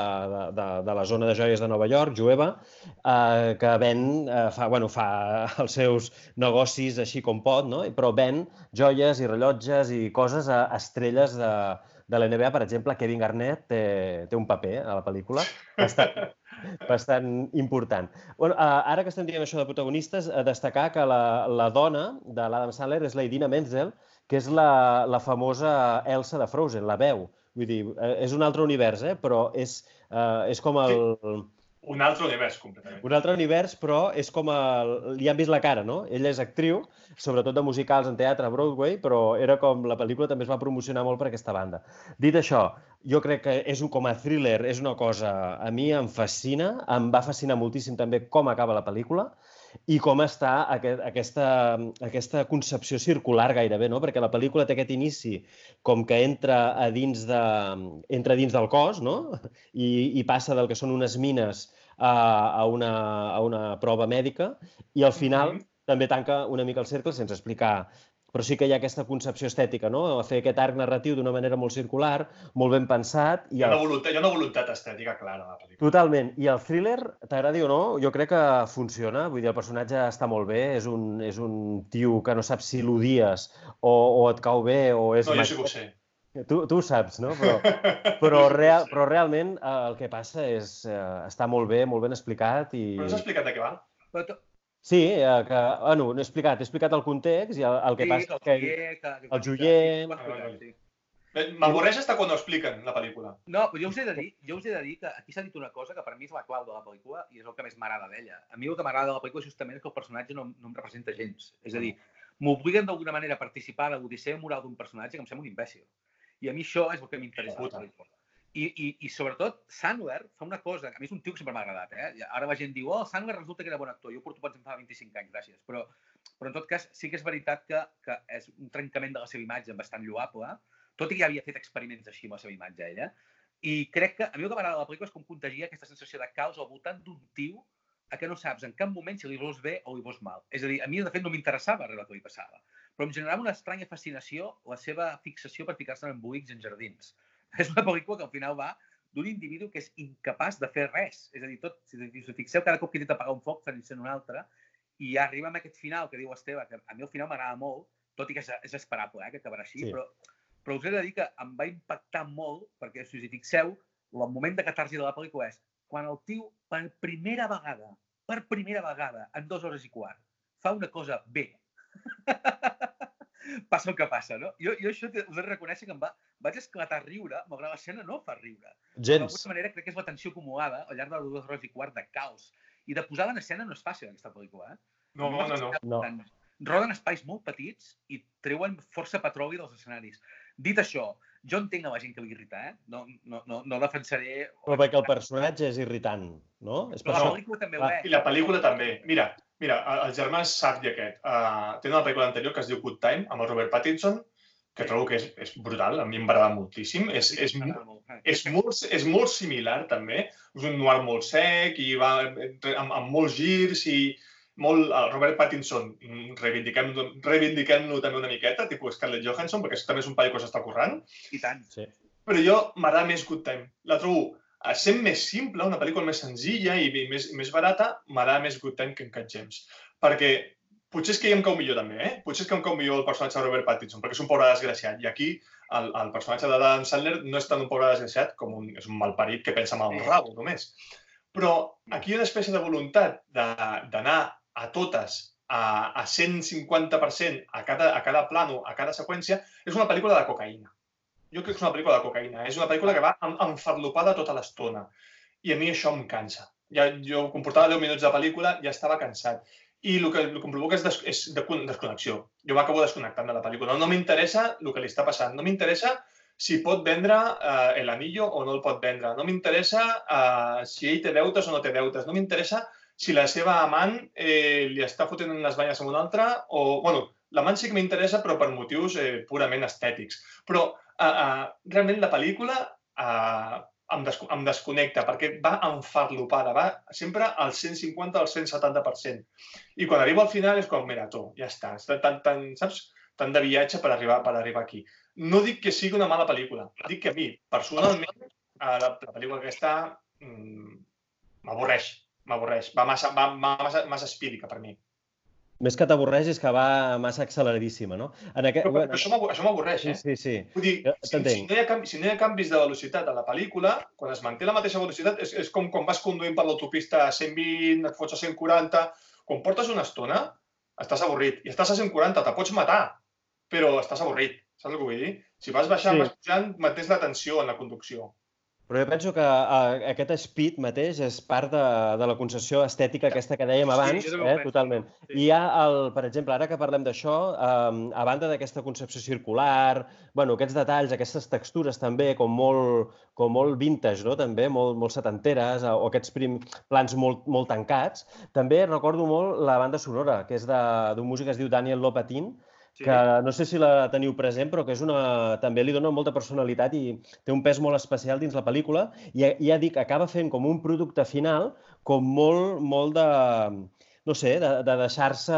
de, de la zona de joies de Nova York, jueva, eh, que ven, eh, fa, bueno, fa els seus negocis així com pot, no? però ven joies i rellotges i coses a estrelles de, de la NBA, per exemple, Kevin Garnett té, té un paper a la pel·lícula bastant, bastant important. Bueno, ara que estem dient això de protagonistes, a destacar que la, la dona de l'Adam Sandler és la Idina Menzel, que és la, la famosa Elsa de Frozen, la veu. Vull dir, eh, és un altre univers, eh? però és, uh, és com el... Sí un altre univers, completament. Un altre univers, però és com a... Li han vist la cara, no? Ella és actriu, sobretot de musicals en teatre a Broadway, però era com... La pel·lícula també es va promocionar molt per aquesta banda. Dit això, jo crec que és un, com a thriller és una cosa... A mi em fascina, em va fascinar moltíssim també com acaba la pel·lícula i com està aquest, aquesta, aquesta concepció circular gairebé, no? perquè la pel·lícula té aquest inici com que entra a dins, de, entra dins del cos no? I, i passa del que són unes mines a, a, una, a una prova mèdica i al final mm -hmm. també tanca una mica el cercle sense explicar però sí que hi ha aquesta concepció estètica, no? A fer aquest arc narratiu d'una manera molt circular, molt ben pensat. I hi, ha una voluntat, hi ha una voluntat estètica clara la pel·lícula. Totalment. I el thriller, t'agradi o no, jo crec que funciona. Vull dir, el personatge està molt bé, és un, és un tio que no sap si l'odies o, o et cau bé o és... No, jo sí que ho sé. Tu, tu ho saps, no? Però, però, real, però realment eh, el que passa és... Eh, està molt bé, molt ben explicat i... Però no s'ha explicat de què va? Però Sí, eh, que, bueno, no he explicat, he explicat el context i el, el que sí, passa el que, joier, que, que, el joier... Sí. M'avorreix està quan ho expliquen, la pel·lícula. No, però jo us he de dir, jo us he de dir que aquí s'ha dit una cosa que per mi és la clau de la pel·lícula i és el que més m'agrada d'ella. A mi el que m'agrada de la pel·lícula justament és que el personatge no, no em representa gens. És a dir, m'obliguen d'alguna manera a participar de l'odissea moral d'un personatge que em sembla un imbècil. I a mi això és el que m'interessa de la pel·lícula. I, i, i sobretot, Sandler fa una cosa, a mi és un tio que sempre m'ha agradat, eh? Ara la gent diu, oh, Sandler resulta que era bon actor, jo porto pensant fa 25 anys, gràcies, però, però en tot cas sí que és veritat que, que és un trencament de la seva imatge bastant lloable, tot i que ja havia fet experiments així amb la seva imatge, ella, i crec que a mi el que m'agrada de la pel·lícula és com contagia aquesta sensació de caos al voltant d'un tio a que no saps en cap moment si li vols bé o li vols mal. És a dir, a mi, de fet, no m'interessava res el que li passava. però em generava una estranya fascinació la seva fixació per ficar-se en embolics en jardins. És una pel·lícula que al final va d'un individu que és incapaç de fer res. És a dir, tot, si us fixeu, cada cop que intenta apagar un foc, fa sent un altre, i ja arriba amb aquest final que diu Esteve, que a mi al final m'agrada molt, tot i que és, és esperable eh, que acabarà així, sí. però, però us he de dir que em va impactar molt, perquè si us hi fixeu, el moment de catarsi de la pel·lícula és quan el tio, per primera vegada, per primera vegada, en dues hores i quart, fa una cosa bé. passa el que passa, no? Jo, jo això us he de reconèixer que em va, vaig esclatar a riure, malgrat l'escena no fa riure. Gens. D'alguna manera crec que és la tensió acumulada al llarg de dues hores i quart de caos. I de posar en escena no és fàcil, aquesta pel·lícula, eh? No, no, no. No. Roden espais molt petits i treuen força petroli dels escenaris. Dit això, jo entenc a la gent que li irrita, eh? No, no, no, no defensaré... Però perquè el personatge és irritant, no? És per Però la això. pel·lícula també ho Clar. és. I la pel·lícula també. Mira, mira, el el germà Sardi aquest, uh, té una pel·lícula anterior que es diu Good Time, amb el Robert Pattinson, que trobo que és, és brutal, a mi em va agradar moltíssim. És, és, eh? és, molt, és molt similar, també. És un noir molt sec i va amb, amb molts girs i molt... El Robert Pattinson, mm, reivindiquem-lo reivindiquem també una miqueta, tipus Scarlett Johansson, perquè això també és un paio que s'està currant. I tant. Sí. Però jo m'agrada més Good Time. La trobo eh, sent més simple, una pel·lícula més senzilla i i més, més barata, m'agrada més Good Time que en Cat James. Perquè potser és que hi em cau millor també, eh? Potser és que em cau millor el personatge de Robert Pattinson, perquè és un pobre desgraciat. I aquí el, el personatge de Dan Sandler no és tant un pobre desgraciat com un, és un malparit que pensa amb el rabo, només. Però aquí hi ha una espècie de voluntat de- d'anar a totes a, a 150% a cada, a cada plano, a cada seqüència, és una pel·lícula de cocaïna. Jo crec que és una pel·lícula de cocaïna. És una pel·lícula que va en- enfarlopada tota l'estona. I a mi això em cansa. Ja, jo, quan portava 10 minuts de pel·lícula, ja estava cansat. I el que, el que em provoca és, des, és de, desconnexió. Jo m'acabo desconnectant de la pel·lícula. No m'interessa el que li està passant. No m'interessa si pot vendre eh, el o no el pot vendre. No m'interessa eh, si ell té deutes o no té deutes. No m'interessa si la seva amant eh, li està fotent les banyes amb una altra o... bueno, l'amant sí que m'interessa, però per motius eh, purament estètics. Però eh, eh, realment la pel·lícula eh, em, des em desconnecta perquè va enfarlopada, va sempre al 150 al 170%. I quan arriba al final és com, mira, tu, ja està, està tan, tan, saps? tant de viatge per arribar, per arribar aquí. No dic que sigui una mala pel·lícula, dic que a mi, personalment, la, la pel·lícula aquesta mm, m'avorreix, m'avorreix. Va massa, va massa, massa espírica per mi. Més que t'avorreix és que va massa acceleradíssima, no? En aquest... Però, però això m'avorreix, això m'avorreix, Sí, eh? sí, sí. Vull dir, Jo si, si, no hi ha canvi, si no hi ha canvis de velocitat a la pel·lícula, quan es manté la mateixa velocitat, és, és com quan vas conduint per l'autopista a 120, et fots a 140... Quan portes una estona, estàs avorrit. I estàs a 140, te pots matar, però estàs avorrit. Saps el que vull dir? Si vas baixant, Sí. vas pujant, mantens la tensió en la conducció. Però jo penso que uh, aquest speed mateix és part de, de la concessió estètica aquesta que dèiem Sí, abans, ho eh, totalment. Sí. I hi ha, el, per exemple, ara que parlem d'això, um, a banda d'aquesta concepció circular, bueno, aquests detalls, aquestes textures també, com molt, com molt vintage, no? també, molt, molt setanteres, o aquests prim, plans molt, molt tancats, també recordo molt la banda sonora, que és de- d'un músic que es diu Daniel Lopatin, Sí. que no sé si la teniu present, però que és una, també li dona molta personalitat i té un pes molt especial dins la pel·lícula. I ja, dic, acaba fent com un producte final com molt, molt de, no sé, de, de deixar-se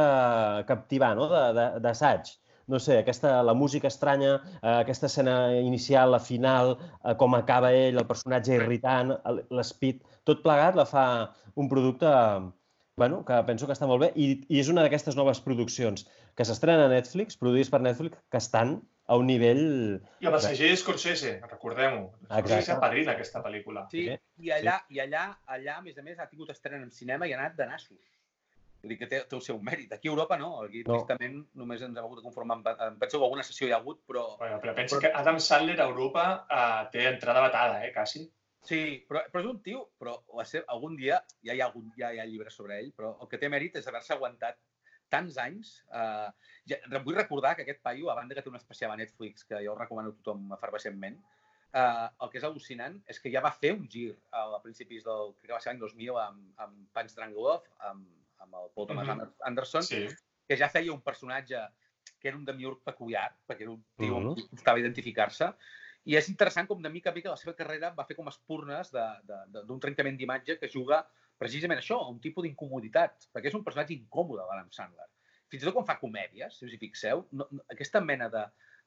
captivar, no? De- de- d'assaig. No sé, aquesta, la música estranya, eh, aquesta escena inicial, la final, eh, com acaba ell, el personatge irritant, l'espit, tot plegat la fa un producte bueno, que penso que està molt bé i, i és una d'aquestes noves produccions que s'estrenen a Netflix, produïts per Netflix, que estan a un nivell... I el passeger és Scorsese, recordem-ho. Scorsese Exacte. apadrina aquesta pel·lícula. Sí, Sí, i allà, i allà, allà, a més a més, ha tingut estrena en cinema i ha anat de nassos. Vull dir que té, té el seu mèrit. Aquí a Europa no, aquí No. tristament només ens hem hagut de conformar amb... em Penso que alguna sessió hi ha hagut, però... Bueno, però pensa que Adam Sandler a Europa eh, té entrada batada, eh, quasi. Sí, però, però és un tio, però seva, algun dia, ja hi, ha algun, ja hi ha llibres sobre ell, però el que té mèrit és haver-se aguantat tants anys. Eh, ja, vull recordar que aquest paio, a banda que té un especial a Netflix, que jo el recomano a tothom efervescentment, eh, el que és al·lucinant és que ja va fer un gir a principis del, crec que va ser l'any 2000, amb, amb Punch Drunk Love, amb, amb el Paul Thomas Mhm. Anderson, Sí. que ja feia un personatge que era un demiurg peculiar, perquè era un tio Mhm. amb qui costava identificar-se, i és interessant com de mica a mica la seva carrera va fer com espurnes d'un trencament d'imatge que juga precisament això, un tipus d'incomoditat, perquè és un personatge incòmode, l'Adam Sandler. fins i tot quan fa comèdies, si us hi fixeu, no, no, aquesta mena de...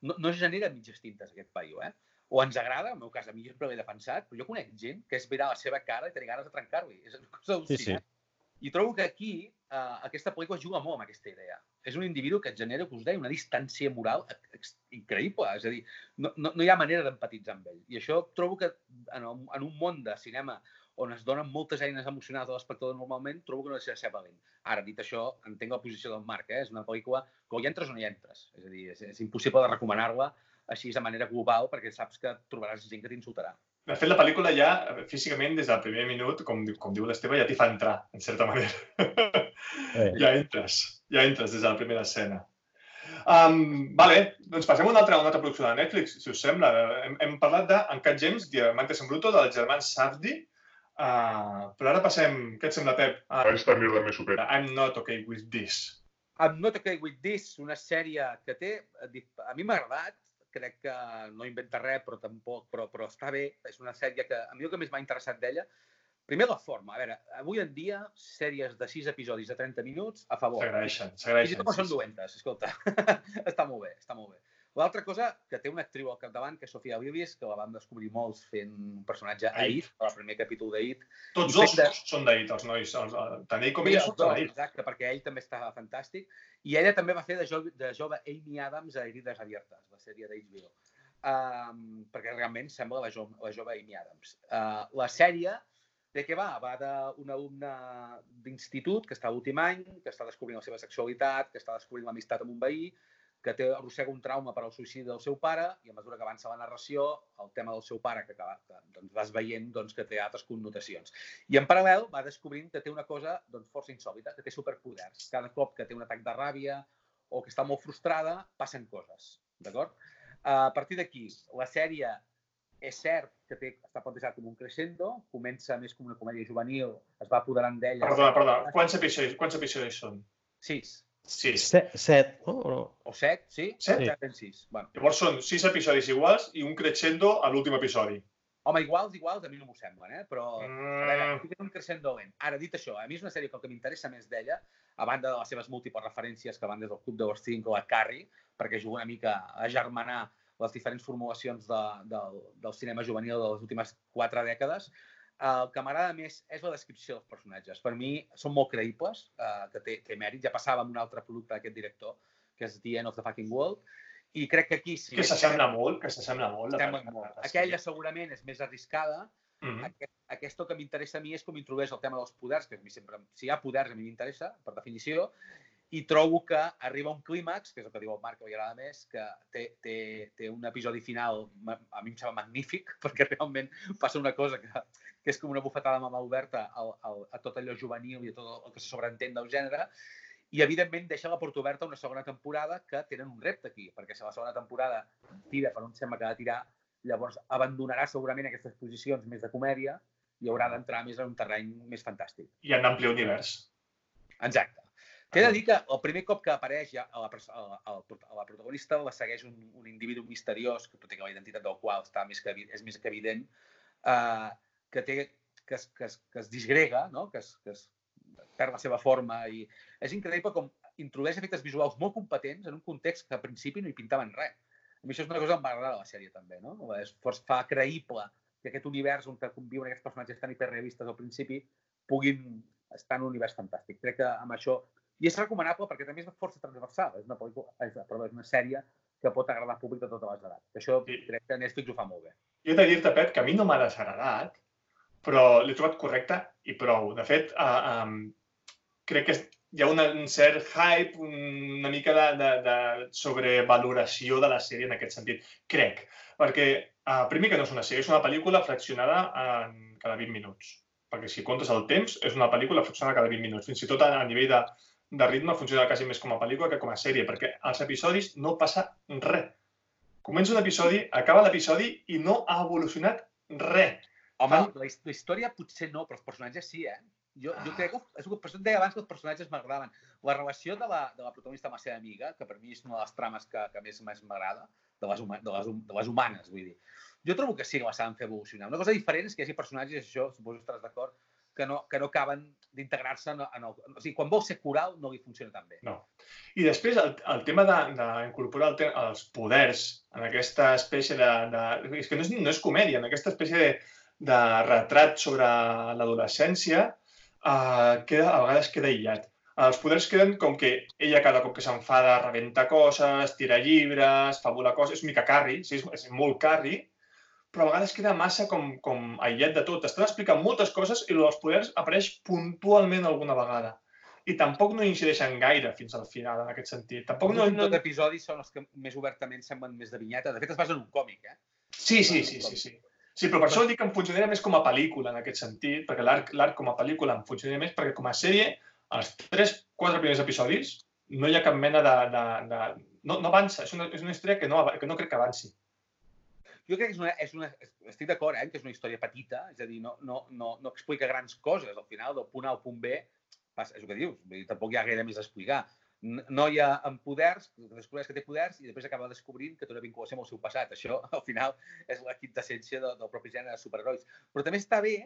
No, no genera mitges tintes, aquest paio, eh? O ens agrada, en el meu cas, a mi sempre l'he defensat, però jo conec gent que és mirar la seva cara i tenir ganes de trencar-li. És una cosa Sí, sí. I trobo que aquí uh, aquesta pel·lícula juga molt amb aquesta idea. És un individu que et genera, que us deia, una distància moral increïble. És a dir, no, no, no hi ha manera d'empatitzar amb ell. I això trobo que en, un, en un món de cinema on es donen moltes eines emocionals a l'espectador normalment, trobo que no deixa de ser valent. Ara, dit això, entenc la posició del Marc, eh? és una pel·lícula que o hi entres o no hi entres. És a dir, és, és impossible de recomanar-la així de manera global perquè saps que trobaràs gent que t'insultarà. De fet, la pel·lícula ja, físicament, des del primer minut, com, com diu l'Esteve, ja t'hi fa entrar, en certa manera. Eh. ja entres, ja entres des de la primera escena. Um, vale, doncs passem a una altra, una altra producció de Netflix, si us sembla. Hem, hem parlat de Uncut Gems, Diamantes en Bruto, dels germans Safdie, uh, però ara passem, què et sembla, Pep? A Esta mierda me supera. I'm not okay with this. I'm Not Okay With This, una sèrie que té... A mi m'ha agradat, crec que no inventa res, però tampoc, però, però està bé. És una sèrie que a mi el que més m'ha interessat d'ella, primer la forma. A veure, avui en dia, sèries de 6 episodis de 30 minuts, a favor. S'agraeixen, Fins i s'agraeixen. tot no són dolentes, escolta. està molt bé, està molt bé. L'altra cosa, que té una actriu al capdavant, que és Sofia Vivis, que la vam descobrir molts fent un personatge a It. Al primer capítol de It. Tots dos de- són d'ahir, els nois. Els, eh, tant ell com ella són d'ahir. exacte, perquè ell també estava fantàstic. I ella també va fer de, jo, de jove Amy Adams a Herides Abiertes, la sèrie d'HBO. Um, perquè realment sembla la, jo, la jove Amy Adams. Uh, la sèrie de què va? Va d'un alumne d'institut que està a l'últim any, que està descobrint la seva sexualitat, que està descobrint l'amistat amb un veí, que té, arrossega un trauma per al suïcidi del seu pare i a mesura que avança la narració, el tema del seu pare, que, acaba, que doncs, vas veient doncs, que té altres connotacions. I en paral·lel va descobrint que té una cosa doncs, força insòlita, que té superpoders. Cada cop que té un atac de ràbia o que està molt frustrada, passen coses. D'acord? A partir d'aquí, la sèrie és cert que té, està plantejat com un crescendo, comença més com una comèdia juvenil, es va apoderant d'ella... Perdona, perdona. Quants episodis, quants episodis són? Sis. Sis. Set, set no? O no? O set, sí? Set? Ja tens sis. Bueno. Llavors són sis episodis iguals i un crescendo a l'últim episodi. Home, iguals, iguals, a mi no m'ho semblen, eh? Però, a veure, Mm, sí un crescendo lent. Ara, dit això, a mi és una sèrie que el que m'interessa més d'ella, a banda de les seves múltiples referències que van des del Club de Wrestling o a Carrie, perquè juga una mica a germanar les diferents formulacions de, del, del cinema juvenil de les últimes quatre dècades, el que m'agrada més és la descripció dels personatges. Per mi són molt creïbles, eh, que té, té mèrit. Ja passava amb un altre producte d'aquest director, que és The End of the Fucking World, i crec que aquí... Si que s'assembla molt, que s'assembla molt. molt. la- Aquella segurament és més arriscada, Mhm. aquest, aquesta que m'interessa a mi és com introdueix el tema dels poders, que a mi sempre, si hi ha poders a mi m'interessa, per definició, i trobo que arriba un clímax, que és el que diu el Marc que li agrada més, que té, té, té un episodi final, a mi em sembla magnífic, perquè realment passa una cosa que, que és com una bufetada amb mà oberta al, al, a tot allò juvenil i a tot el que se sobreentén del gènere, i evidentment deixa la porta oberta una segona temporada que tenen un repte aquí, perquè si la segona temporada tira per on sembla que ha de tirar, llavors abandonarà segurament aquestes posicions més de comèdia i haurà d'entrar més en un terreny més fantàstic. I en ampli univers. Exacte. T'he de dir que el primer cop que apareix ja a la, a la, a la, protagonista la segueix un, un individu misteriós, que tot i que la identitat del qual està més que, és més que evident, eh, que, té, que, es, que, es, que es disgrega, no? que, es, que es perd la seva forma. i És increïble com introdueix efectes visuals molt competents en un context que al principi no hi pintaven res. A mi això és una cosa que m'agrada de la sèrie també, no? És, fa creïble que aquest univers on que conviuen aquests personatges tan hiperrealistes al principi puguin estar en un univers fantàstic. Crec que amb això... I és recomanable perquè també és força transversal. És una, pel·lícula, és, perdó, és una sèrie que pot agradar al públic de totes les edats. Això Sí. crec que Netflix ho fa molt bé. Jo he de dir-te, Pep, que a mi no m'ha desagradat, però l'he trobat correcte i prou. De fet, uh, um, crec que hi ha una, un cert hype, una mica de, de, de sobrevaloració de la sèrie en aquest sentit. Crec. Perquè, uh, primer que no és una sèrie, és una pel·lícula fraccionada en cada 20 minuts. Perquè si comptes el temps, és una pel·lícula fraccionada cada 20 minuts. Fins i tot a, a nivell de, de ritme funciona quasi més com a pel·lícula que com a sèrie, perquè als episodis no passa res. Comença un episodi, acaba l'episodi i no ha evolucionat res. Home, la, la història potser no, però els personatges sí, eh? Jo, jo crec que, és el que per això et deia abans que els personatges m'agradaven. La relació de la, de la protagonista amb la seva amiga, que per mi és una de les trames que, que més m'agrada, de, les huma- de, les, de les humanes, vull dir. Jo trobo que sí que la saben fer evolucionar. Una cosa diferent és que hi hagi personatges, això suposo que estaràs d'acord, que no, que no acaben d'integrar-se en, en el... O sigui, quan vol ser coral no li funciona tan bé. No. I després el, el tema d'incorporar el els poders en aquesta espècie de... de és que no és, no és comèdia, en aquesta espècie de, de retrat sobre l'adolescència eh, queda, a vegades queda aïllat. Els poders queden com que ella cada cop que s'enfada rebenta coses, tira llibres, fa volar coses, és mica carri, sí, és, és molt carri, però a vegades queda massa com, com aïllat de tot. Estan explicant moltes coses i els poders apareix puntualment alguna vegada. I tampoc no incideixen gaire fins al final, en aquest sentit. Tampoc no, no... Tots episodis són els que més obertament semblen més de vinyeta. De fet, es basa en un còmic, eh? Sí, sí, sí, sí, sí. Sí, però per això dic que em funcionaria més com a pel·lícula, en aquest sentit, perquè l'arc com a pel·lícula em funcionaria més, perquè com a sèrie, els tres, quatre primers episodis, no hi ha cap mena de... de, de... No, no avança, és una, és una història que no, que no crec que avanci. Jo crec que és una, és una, estic d'acord, eh, que és una història petita, és a dir, no, no, no, no explica grans coses. Al final, del punt A al punt B, passa, és el que dius, vull dir, tampoc hi ha gaire més a explicar. Noia amb poders, descobreix que té poders i després acaba descobrint que té una vinculació amb el seu passat. Això, al final, és la quintessència de, del propi gènere de superherois. Però també està bé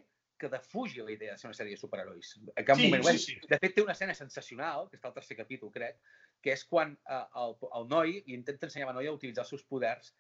que defugi la idea de ser una sèrie de superherois. En cap sí, moment sí, sí. De fet, té una escena sensacional, que està al tercer capítol, crec, que és quan eh, el, el noi intenta ensenyar a la noia a utilitzar els seus poders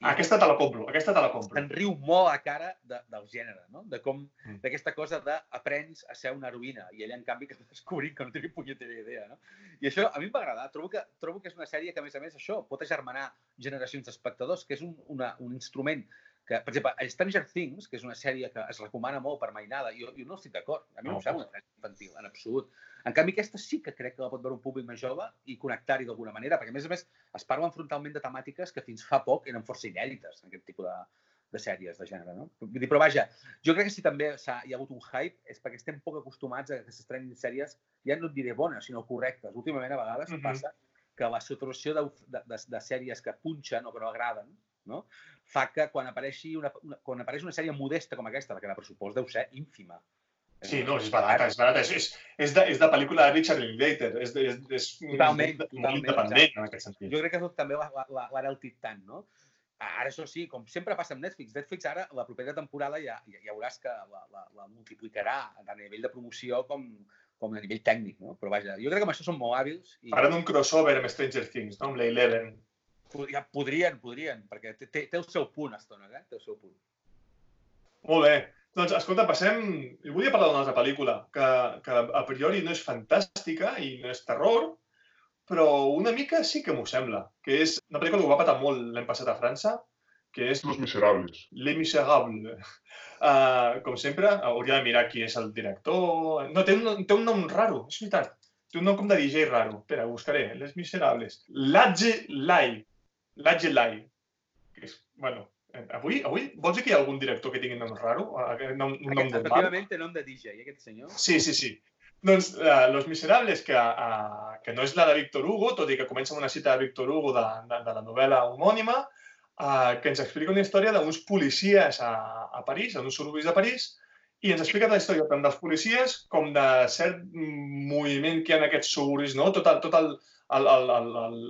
aquesta te la compro, aquesta te la compro. En riu molt a cara de, del gènere, no? De com, mm. d'aquesta cosa d'aprens a ser una heroïna i ella, en canvi, que descobrint que no té ni punyetera idea, no? I això a mi em va agradar. Trobo que, trobo que és una sèrie que, a més a més, això pot agermanar generacions d'espectadors, que és un, una, un instrument que, per exemple, Stranger Things, que és una sèrie que es recomana molt per mainada, jo, jo no estic d'acord. A mi no, no em sembla una sèrie infantil, en absolut. En canvi, aquesta sí que crec que la pot veure un públic més jove i connectar-hi d'alguna manera, perquè, a més a més, es parlen frontalment de temàtiques que fins fa poc eren força inèdites en aquest tipus de, de sèries de gènere, no? Vull dir, però vaja, jo crec que si també ha, hi ha hagut un hype és perquè estem poc acostumats a que s'estrenin sèries, ja no et diré bones, sinó correctes. Últimament, a vegades, mm -hmm. passa que la saturació de, de, de, de sèries que punxen o que no agraden, no? Fa que quan, apareixi una, una, quan apareix una sèrie modesta com aquesta, la que la pressupost deu ser ínfima. Sí, no, és barata, és barata. És, és, és, de, és de pel·lícula de Richard Linklater. És, és, és totalment, és totalment, independent, en aquest sentit. Jo crec que tot també l'ha enaltit tant, no? Ara, això sí, com sempre passa amb Netflix, Netflix ara, la propera temporada ja, ja, ja veuràs que la, la, la multiplicarà a nivell de promoció com, com a nivell tècnic, no? Però vaja, jo crec que amb això són molt hàbils. I... Faran un crossover amb Stranger Things, no? Amb la Eleven. Ja podrien, podrien, perquè té, té, té el seu punt, Estones, eh? Té el seu punt. Molt bé. Doncs, escolta, passem... Jo volia parlar d'una altra pel·lícula que, que a priori no és fantàstica i no és terror, però una mica sí que m'ho sembla, que és una pel·lícula que va patar molt l'any passat a França, que és... Los Miserables. Les Miserables. Uh, com sempre, hauria de mirar qui és el director... No, té un, té un nom raro, és veritat. Té un nom com de DJ raro. Espera, buscaré. Les Miserables. Ladje Lai. Lai. Que és, bueno, Avui, avui, vols dir que hi ha algun director que tingui nom raro? Un nom, un nom normal? Efectivament té nom de DJ, aquest senyor. Sí, sí, sí. Doncs uh, Los Miserables, que, uh, que no és la de Víctor Hugo, tot i que comença amb una cita de Víctor Hugo de, de, de la novel·la homònima, uh, que ens explica una història d'uns policies a, a París, en uns suburbis de París, i ens explica la història tant dels policies com de cert moviment que hi ha en aquests suburbis, no? Tot el, tot el, el, el, el, el,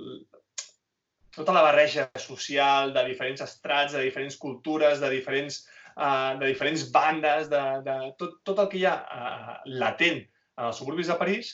tota la barreja social de diferents estrats, de diferents cultures, de diferents, uh, de diferents bandes, de, de tot, tot el que hi ha uh, latent en els suburbis de París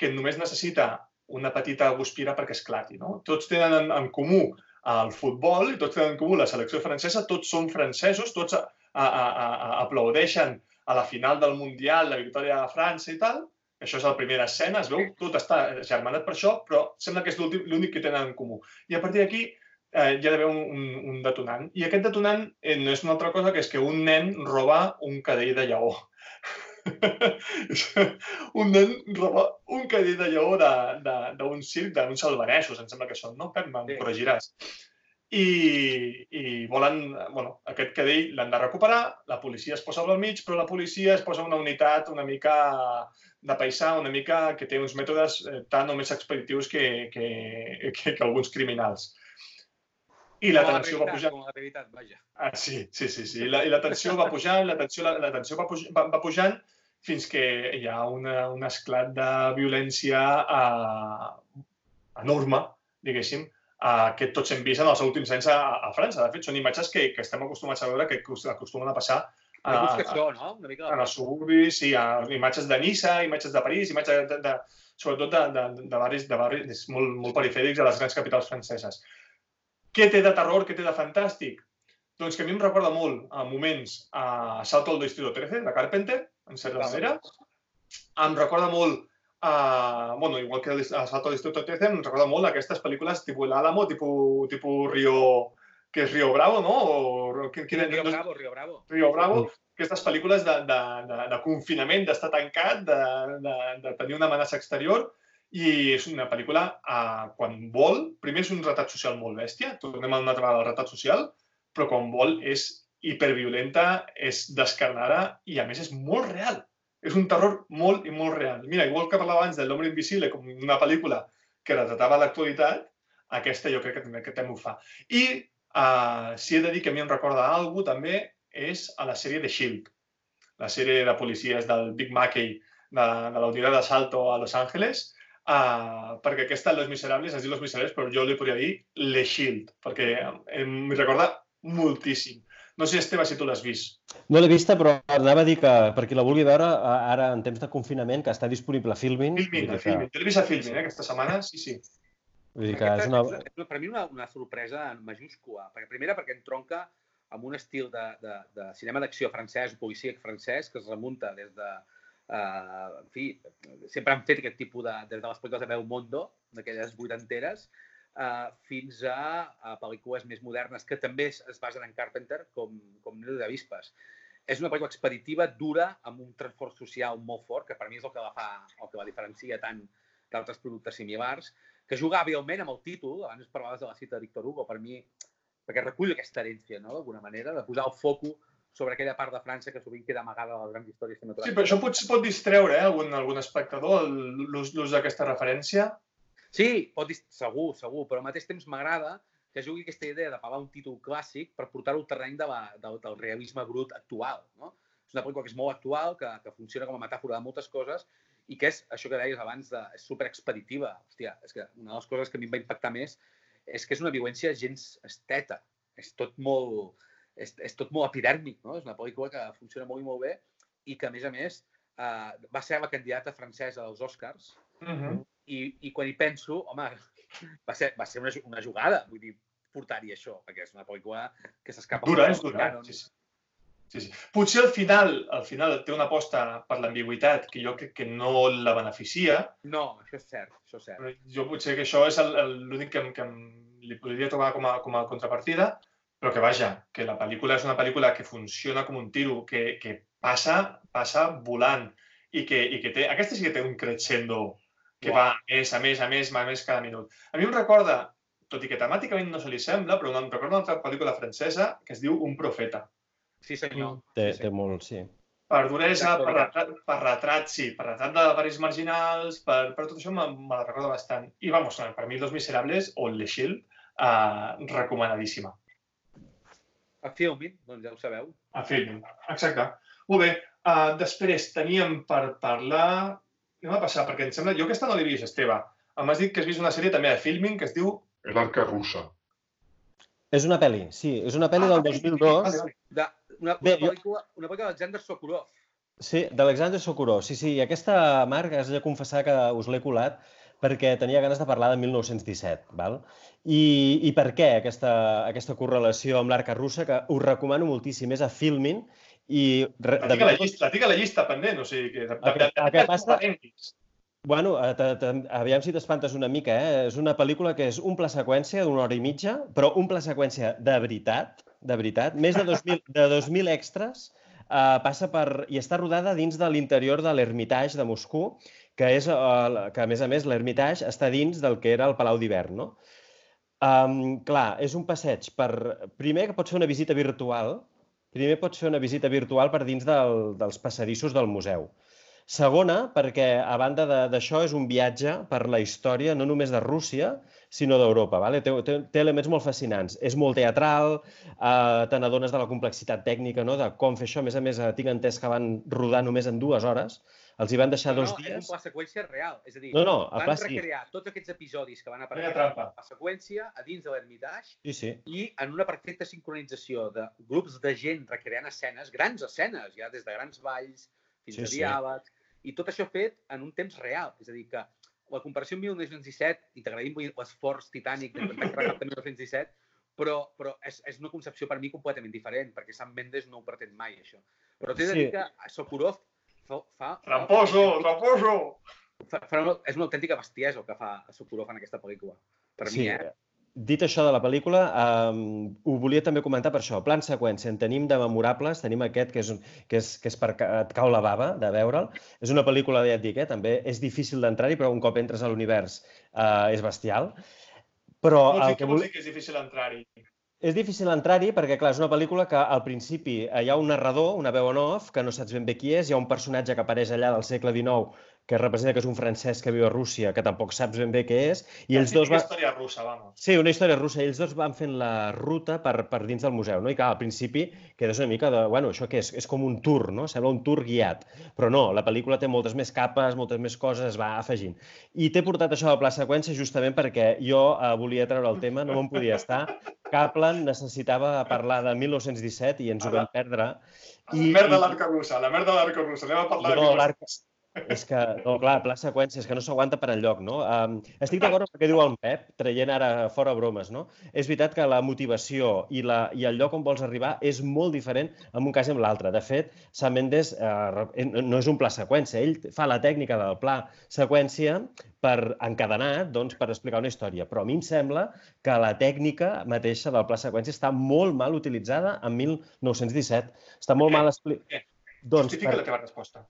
que només necessita una petita guspira perquè esclati. No? Tots tenen en, en comú el futbol i tots tenen en comú la selecció francesa, tots són francesos, tots a, a, a, a, aplaudeixen a la final del Mundial, la victòria de França i tal, això és la primera escena, es veu, tot està germanat per això, però sembla que és l'únic que tenen en comú. I a partir d'aquí eh, hi ha d'haver un, un, un detonant. I aquest detonant eh, no és una altra cosa que és que un nen roba un cadell de lleó. un nen roba un cadell de lleó d'un circ, d'uns albanesos, em sembla que són, no? Pep, me'n corregiràs. I, i volen, bueno, aquest cadell l'han de recuperar, la policia es posa al mig, però la policia es posa una unitat una mica de paisà una mica que té uns mètodes eh, tan o més expeditius que, que, que, que alguns criminals. I la tensió va pujar... Com la realitat, vaja. Ah, sí, sí, sí. sí. La, I la tensió va pujant, la tensió, la, la tensió va, pujant, va, va pujant fins que hi ha una, un esclat de violència a, enorme, diguéssim, a, que tots hem vist en els últims anys a, a França. De fet, són imatges que, que estem acostumats a veure que acostumen a passar Ah, busca això, no? Una mica... en els suburbis, sí, ha imatges de Niça, imatges de París, imatges de, de, sobretot de, de, de barris, de barris molt, molt perifèrics de les grans capitals franceses. Què té de terror, què té de fantàstic? Doncs que a mi em recorda molt a moments a Salto al Distrito 13, de Carpenter, en certa manera. Em recorda molt a... bueno, igual que a Salto al Distrito 13, em recorda molt aquestes pel·lícules tipus l'Álamo, tipus, tipus Rio... que és Rio Bravo, no? O, quin, quin, Rio no- Bravo, Rio Bravo. Rio Bravo, aquestes pel·lícules de, de, de, de confinament, d'estar tancat, de, de, de tenir una amenaça exterior, i és una pel·lícula, eh, quan vol, primer és un retrat social molt bèstia, tornem a una altra vegada al retrat social, però quan vol és hiperviolenta, és descarnada i a més és molt real. És un terror molt i molt real. Mira, igual que parlava abans de L'Hombre Invisible com una pel·lícula que retratava l'actualitat, aquesta jo crec que també, que també ho fa. I uh, si he de dir que a mi em recorda alguna també és a la sèrie de S.H.I.E.L.D., la sèrie de policies del Big Mackey de, de la unitat de Salto a Los Angeles, uh, perquè aquesta, Los Miserables, es diu Los Miserables, però jo li podria dir Le Shield, perquè em recorda moltíssim. No sé, Esteve, si tu l'has vist. No l'he vista, però anava a dir que per qui la vulgui veure, ara en temps de confinament, que està disponible a Filmin, Filmin, a que, Filmin. Jo l'he vist a Filmin, eh, aquesta setmana, sí, sí. vull dir que és una... és, és, per mi una, una sorpresa en majúscula. Perquè, primera, perquè entronca amb un estil de, de, de cinema d'acció francès, policíac francès, que es remunta des de... Uh, en fi, sempre han fet aquest tipus de... des de les pel·lícules de Belmondo, d'aquelles vuitanteres, uh, fins a, a pel·lícules més modernes que també es, es basen en Carpenter, com, com Nido de Vispes. És una pel·lícula expeditiva, dura, amb un transfort social molt fort, que per mi és el que la fa, el que la diferencia tant d'altres productes similars, que juga hàbilment amb el títol, abans parlaves de la cita de Víctor Hugo, per mi, perquè recull aquesta herència, no?, d'alguna manera, de posar el foco sobre aquella part de França que sovint queda amagada a les grans històries Sí, cinematogràfiques. però això pot, pot distreure eh, algun, algun espectador, l'ús d'aquesta referència. Sí, pot segur, segur, però al mateix temps m'agrada que jugui aquesta idea de parlar un títol clàssic per portar-ho al terreny de la, del, del realisme brut actual. No? És una pel·lícula que és molt actual, que, que funciona com a metàfora de moltes coses i que és això que deies abans, de, és superexpeditiva. Hòstia, és que una de les coses que a mi em va impactar més és que és una violència gens esteta. És tot molt, és, és tot molt epidèrmic, no? És una pel·lícula que funciona molt i molt bé i que, a més a més, eh, va ser la candidata francesa dels Oscars Uh -huh. i, i quan hi penso, home, va ser, va ser una, una jugada, vull dir, portar-hi això, perquè és una pel·lícula que s'escapa... Dura, és dura. Sí, sí. Sí, sí. Potser al final, al final té una aposta per l'ambigüitat que jo crec que no la beneficia, No, això és cert, això és cert. però jo potser que això és l'únic que, em- que em- li podria trobar com a, com a contrapartida, però que vaja, que la pel·lícula és una pel·lícula que funciona com un tiro, que, que passa, passa volant i que, i que té... Aquesta sí que té un crescendo que va a més, a més, a més, a més cada minut. A mi em recorda, tot i que temàticament no se li sembla, però em recorda una altra pel·lícula francesa que es diu Un profeta. Sí, senyor. Té, sí, sí. té molt, sí. Per duresa, per retrat, per retrat, sí, per retrat de barris marginals, per, per tot això me, me la recorda bastant. I, vamos, per mi, Los Miserables o Le Shield, eh, recomanadíssima. A Filmin, doncs ja ho sabeu. A Filmin, exacte. Molt bé, uh, després teníem per parlar... Anem a passar, perquè em sembla... Jo aquesta no l'he vist, Esteve. M'has dit que has vist una sèrie també de Filmin que es diu... El arca rusa. És una pel·li, sí. És una pel·li del 2002. Vale, vale. De, una, una, Bé, jo- pel·lícula, una pel·lícula d'Alexander Sokurov. Sí, d'Alexander Sokurov. Sí, sí, i aquesta, Marc, has de confessar que us l'he colat perquè tenia ganes de parlar de 1917, val? I, i per què aquesta, aquesta correlació amb l'arca russa, que us recomano moltíssim, és a Filmin, i... re- La tinc la llista, la tinc a la llista pendent, o sigui que... De, de, de, El que passa-. Bueno, eh, aviam si t'espantes una mica, eh? És una pel·lícula que és un pla seqüència d'una hora i mitja, però un pla seqüència de veritat, de veritat, més de 2.000, de 2.000 extras, eh, passa per... i està rodada dins de l'interior de l'Hermitage de Moscou, que és, eh, que a més a més l'Hermitage està dins del que era el Palau d'Hivern, no? Um, clar, és un passeig per... Primer que pots fer una visita virtual, primer pots fer una visita virtual per dins del, dels passadissos del museu. Segona, perquè a banda d'això és un viatge per la història no només de Rússia, sinó d'Europa. Vale? Té, té, té elements molt fascinants. És molt teatral, eh, te n'adones de la complexitat tècnica, no? de com fer això. A més a més, eh, tinc entès que van rodar només en dues hores. Els hi van deixar no, dos no, dies. és un pla seqüència real. És a dir, No, no, van pla sí. recrear tots aquests episodis que van aparèixer trampa. a la seqüència a dins de l'Ermitage Sí, sí. i en una perfecta sincronització de grups de gent recreant escenes, grans escenes, ja des de grans balls fins Sí, a sí. diàlegs, i tot això fet en un temps real. És a dir, que la comparació amb 1917, i t'agraïm l'esforç titànic d'intentar també 1917, però, però és, és una concepció per mi completament diferent, perquè Sam Mendes no ho pretén mai, això. Però t'he de Sí. dir que Sokurov fa... fa Tramposo, tramposo! fa, fa una, és una autèntica bestiesa el que fa Sokurov en aquesta pel·lícula. Per sí. mi, eh? Dit això de la pel·lícula, um, ho volia també comentar per això. Plan seqüència, en tenim de memorables, tenim aquest que és, un, que és, que és per ca- et cau la bava de veure'l. És una pel·lícula, ja et dic, eh, també és difícil d'entrar-hi, però un cop entres a l'univers uh, és bestial. Però dir, el que volia... dir que és difícil entrar-hi? És difícil entrar-hi perquè, clar, és una pel·lícula que al principi eh, hi ha un narrador, una veu en off, que no saps ben bé qui és, hi ha un personatge que apareix allà del segle XIX que representa que és un francès que viu a Rússia, que tampoc saps ben bé què és, i ells dos van... història russa, vamos. Sí, una història russa. I ells dos van fent la ruta per, per dins del museu, no? I clar, al principi quedes una mica de... Bueno, això què és? És com un tour, no? Sembla un tour guiat. Però no, la pel·lícula té moltes més capes, moltes més coses, es va afegint. I t'he portat això a la pla seqüència justament perquè jo eh, volia treure el tema, no me'n podia estar. Kaplan necessitava parlar de 1917 i ens ho vam perdre. I, merda de l'arca russa, la merda de l'arca russa. Anem a parlar No, de l'arca... És que, no, clar, pla seqüència, és que no s'aguanta per enlloc, no? Um, estic d'acord amb el que diu el Pep, traient ara fora bromes, no? És veritat que la motivació i, la, i el lloc on vols arribar és molt diferent en un cas i en l'altre. De fet, Sam Mendes eh, no és un pla seqüència, ell fa la tècnica del pla seqüència per encadenar, doncs, per explicar una història. Però a mi em sembla que la tècnica mateixa del pla seqüència està molt mal utilitzada en 1917. Està molt Per mal explicat. Doncs Justifica la teva resposta.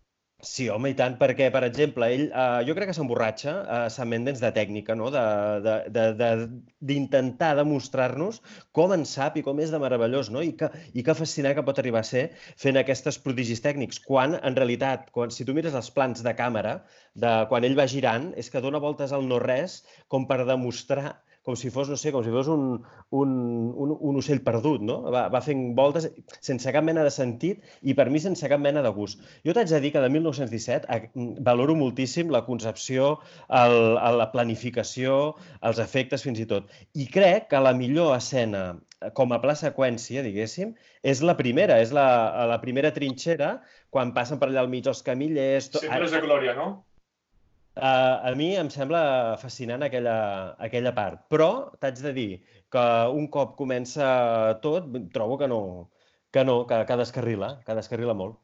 Sí, home, i tant, perquè, per exemple, ell, eh, jo crec que s'emborratxa, eh, Sam Mendes, de tècnica, no? d'intentar de, de, de, demostrar-nos com en sap i com és de meravellós, no? I que, i que fascinant que pot arribar a ser fent aquestes prodigis tècnics, quan, en realitat, quan, si tu mires els plans de càmera, de quan ell va girant, és que dona voltes al no-res com per demostrar com si fos, no sé, com si fos un, un, un, un ocell perdut, no? Va, va fent voltes sense cap mena de sentit i per mi sense cap mena de gust. Jo t'haig de dir que de 1917 eh, valoro moltíssim la concepció, el, el, la planificació, els efectes fins i tot. I crec que la millor escena eh, com a pla seqüència, diguéssim, és la primera, és la, la primera trinxera, quan passen per allà al mig els camillers... tot- Sempre és de glòria, no? Uh, a mi em sembla fascinant aquella, aquella part, però t'haig de dir que un cop comença tot, trobo que no, que no, que, que descarrila, que descarrila molt.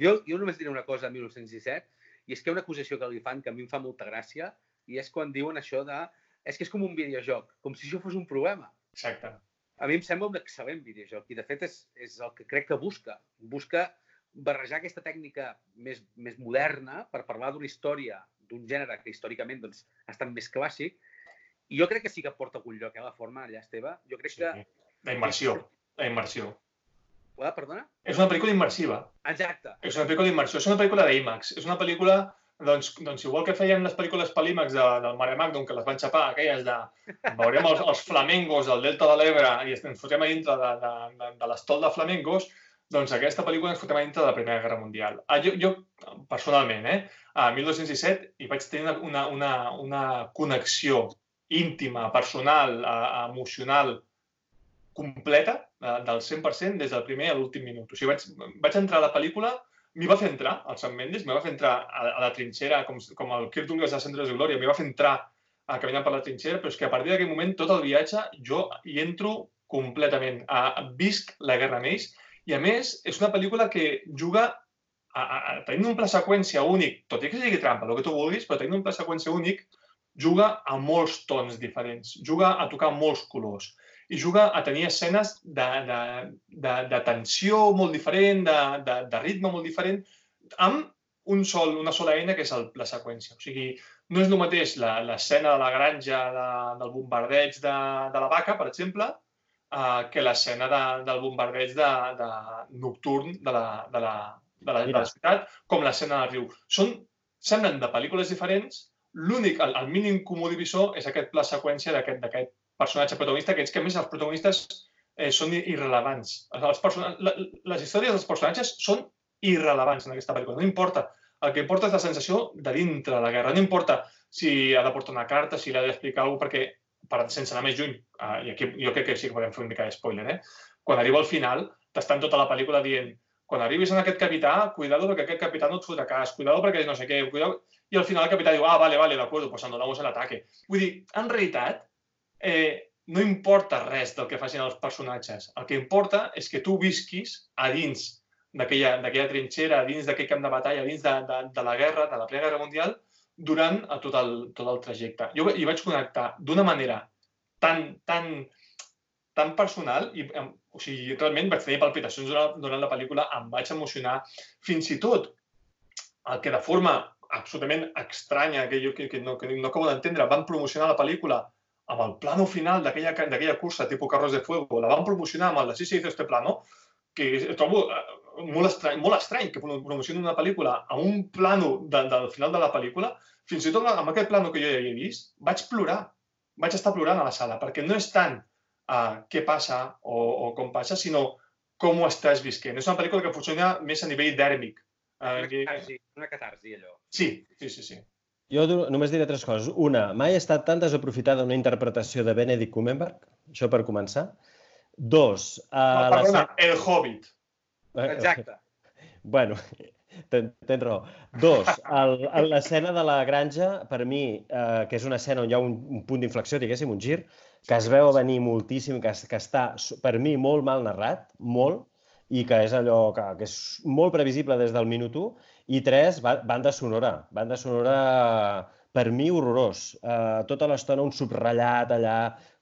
Jo, jo només diré una cosa a 1917, i és que hi ha una acusació que li fan que a mi em fa molta gràcia, i és quan diuen això de... És que és com un videojoc, com si això fos un problema. Exacte. A mi em sembla un excel·lent videojoc, i de fet és, és el que crec que busca. Busca barrejar aquesta tècnica més, més moderna per parlar d'una història d'un gènere que històricament doncs, ha estat més clàssic, i jo crec que sí que porta algun lloc, eh, la forma allà, Esteve. Jo crec Sí. que... La immersió. La immersió. Ah, perdona? És una pel·lícula immersiva. Exacte. És una pel·lícula d'immersió. És una pel·lícula d'IMAX. És una pel·lícula, doncs, doncs igual que feien les pel·lícules per l'IMAX de, del Mare Magdon, que les van xapar, aquelles de... Veurem els, els flamencos del Delta de l'Ebre i ens fotem a dintre de, de, de, de l'estol de flamencos, doncs aquesta pel·lícula a dintre de la Primera Guerra Mundial. Ah, jo, jo, personalment, eh, a 1217 hi vaig tenir una, una, una connexió íntima, personal, eh, emocional, completa, eh, del 100% des del primer a l'últim minut. O sigui, vaig, vaig entrar a la pel·lícula, m'hi va fer entrar, el Sam Mendes, m'hi va fer entrar a, a la trinxera, com, com el Kirk Douglas de Centres de Glòria, m'hi va fer entrar a caminar per la trinxera, però és que a partir d'aquell moment, tot el viatge, jo hi entro completament. A, visc la guerra amb ells i, a més, és una pel·lícula que juga a, a, a, tenint un pla seqüència únic, tot i que sigui trampa, el que tu vulguis, però tenint un pla seqüència únic, juga a molts tons diferents, juga a tocar molts colors i juga a tenir escenes de, de, de, de tensió molt diferent, de, de, de ritme molt diferent, amb un sol, una sola eina que és el, la seqüència. O sigui, no és el mateix l'escena de la granja de, del bombardeig de, de la vaca, per exemple, eh, que l'escena de, del bombardeig de, de nocturn de la, de la, de la, de la ciutat, com l'escena del riu. Són, semblen de pel·lícules diferents, l'únic, el, el mínim comú divisor és aquest pla seqüència d'aquest personatge protagonista, que és que a més els protagonistes eh, són irrelevants. Els person... les històries dels personatges són irrelevants en aquesta pel·lícula. No importa. El que importa és la sensació de dintre la guerra. No importa si ha de portar una carta, si l'ha d'explicar alguna cosa, perquè, per, sense anar més lluny, uh, i aquí jo crec que sí que podem fer una mica de spoiler, eh? quan arriba al final, t'estan tota la pel·lícula dient quan arribis en aquest capità, cuidado perquè aquest capità no et fotrà cas, cuidado perquè no sé què, cuidado... I al final el capità diu, ah, vale, vale, d'acord, pues andonamos el ataque. Vull dir, en realitat, eh, no importa res del que facin els personatges. El que importa és que tu visquis a dins d'aquella trinxera, a dins d'aquell camp de batalla, a dins de, de, de la guerra, de la plena guerra mundial, durant tot el, tot el trajecte. Jo hi vaig connectar d'una manera tan, tan, tan personal i o sigui, realment vaig tenir palpitacions durant, durant la pel·lícula, em vaig emocionar. Fins i tot el que de forma absolutament estranya, que jo que, que no, que no acabo d'entendre, van promocionar la pel·lícula amb el plano final d'aquella cursa tipus Carros de Fuego, la van promocionar amb el de Sí, hizo este plano, que trobo eh, molt estrany, molt estrany que promocionin una pel·lícula amb un plano de, del final de la pel·lícula, fins i tot amb aquest plano que jo ja havia vist, vaig plorar. Vaig estar plorant a la sala, perquè no és tant uh, què passa o, o com passa, sinó com ho estàs visquent. És una pel·lícula que funciona més a nivell dèrmic. Uh, una catarsi, una catarsi, allò. Sí, sí, sí, sí. Jo només diré tres coses. Una, mai ha estat tan desaprofitada una interpretació de Benedict Cumberbatch, això per començar. Dos... Uh, no, perdona, la... El Hobbit. Eh, Exacte. Bueno, tens, ten raó. Dos, l'escena de la granja, per mi, eh, que és una escena on hi ha un, un punt d'inflexió, diguéssim, un gir, que es veu venir moltíssim, que, que està, per mi, molt mal narrat, molt, i que és allò que, que és molt previsible des del minut 1, i tres, banda sonora. Banda sonora, per mi, horrorós. Uh, tota l'estona un subratllat allà,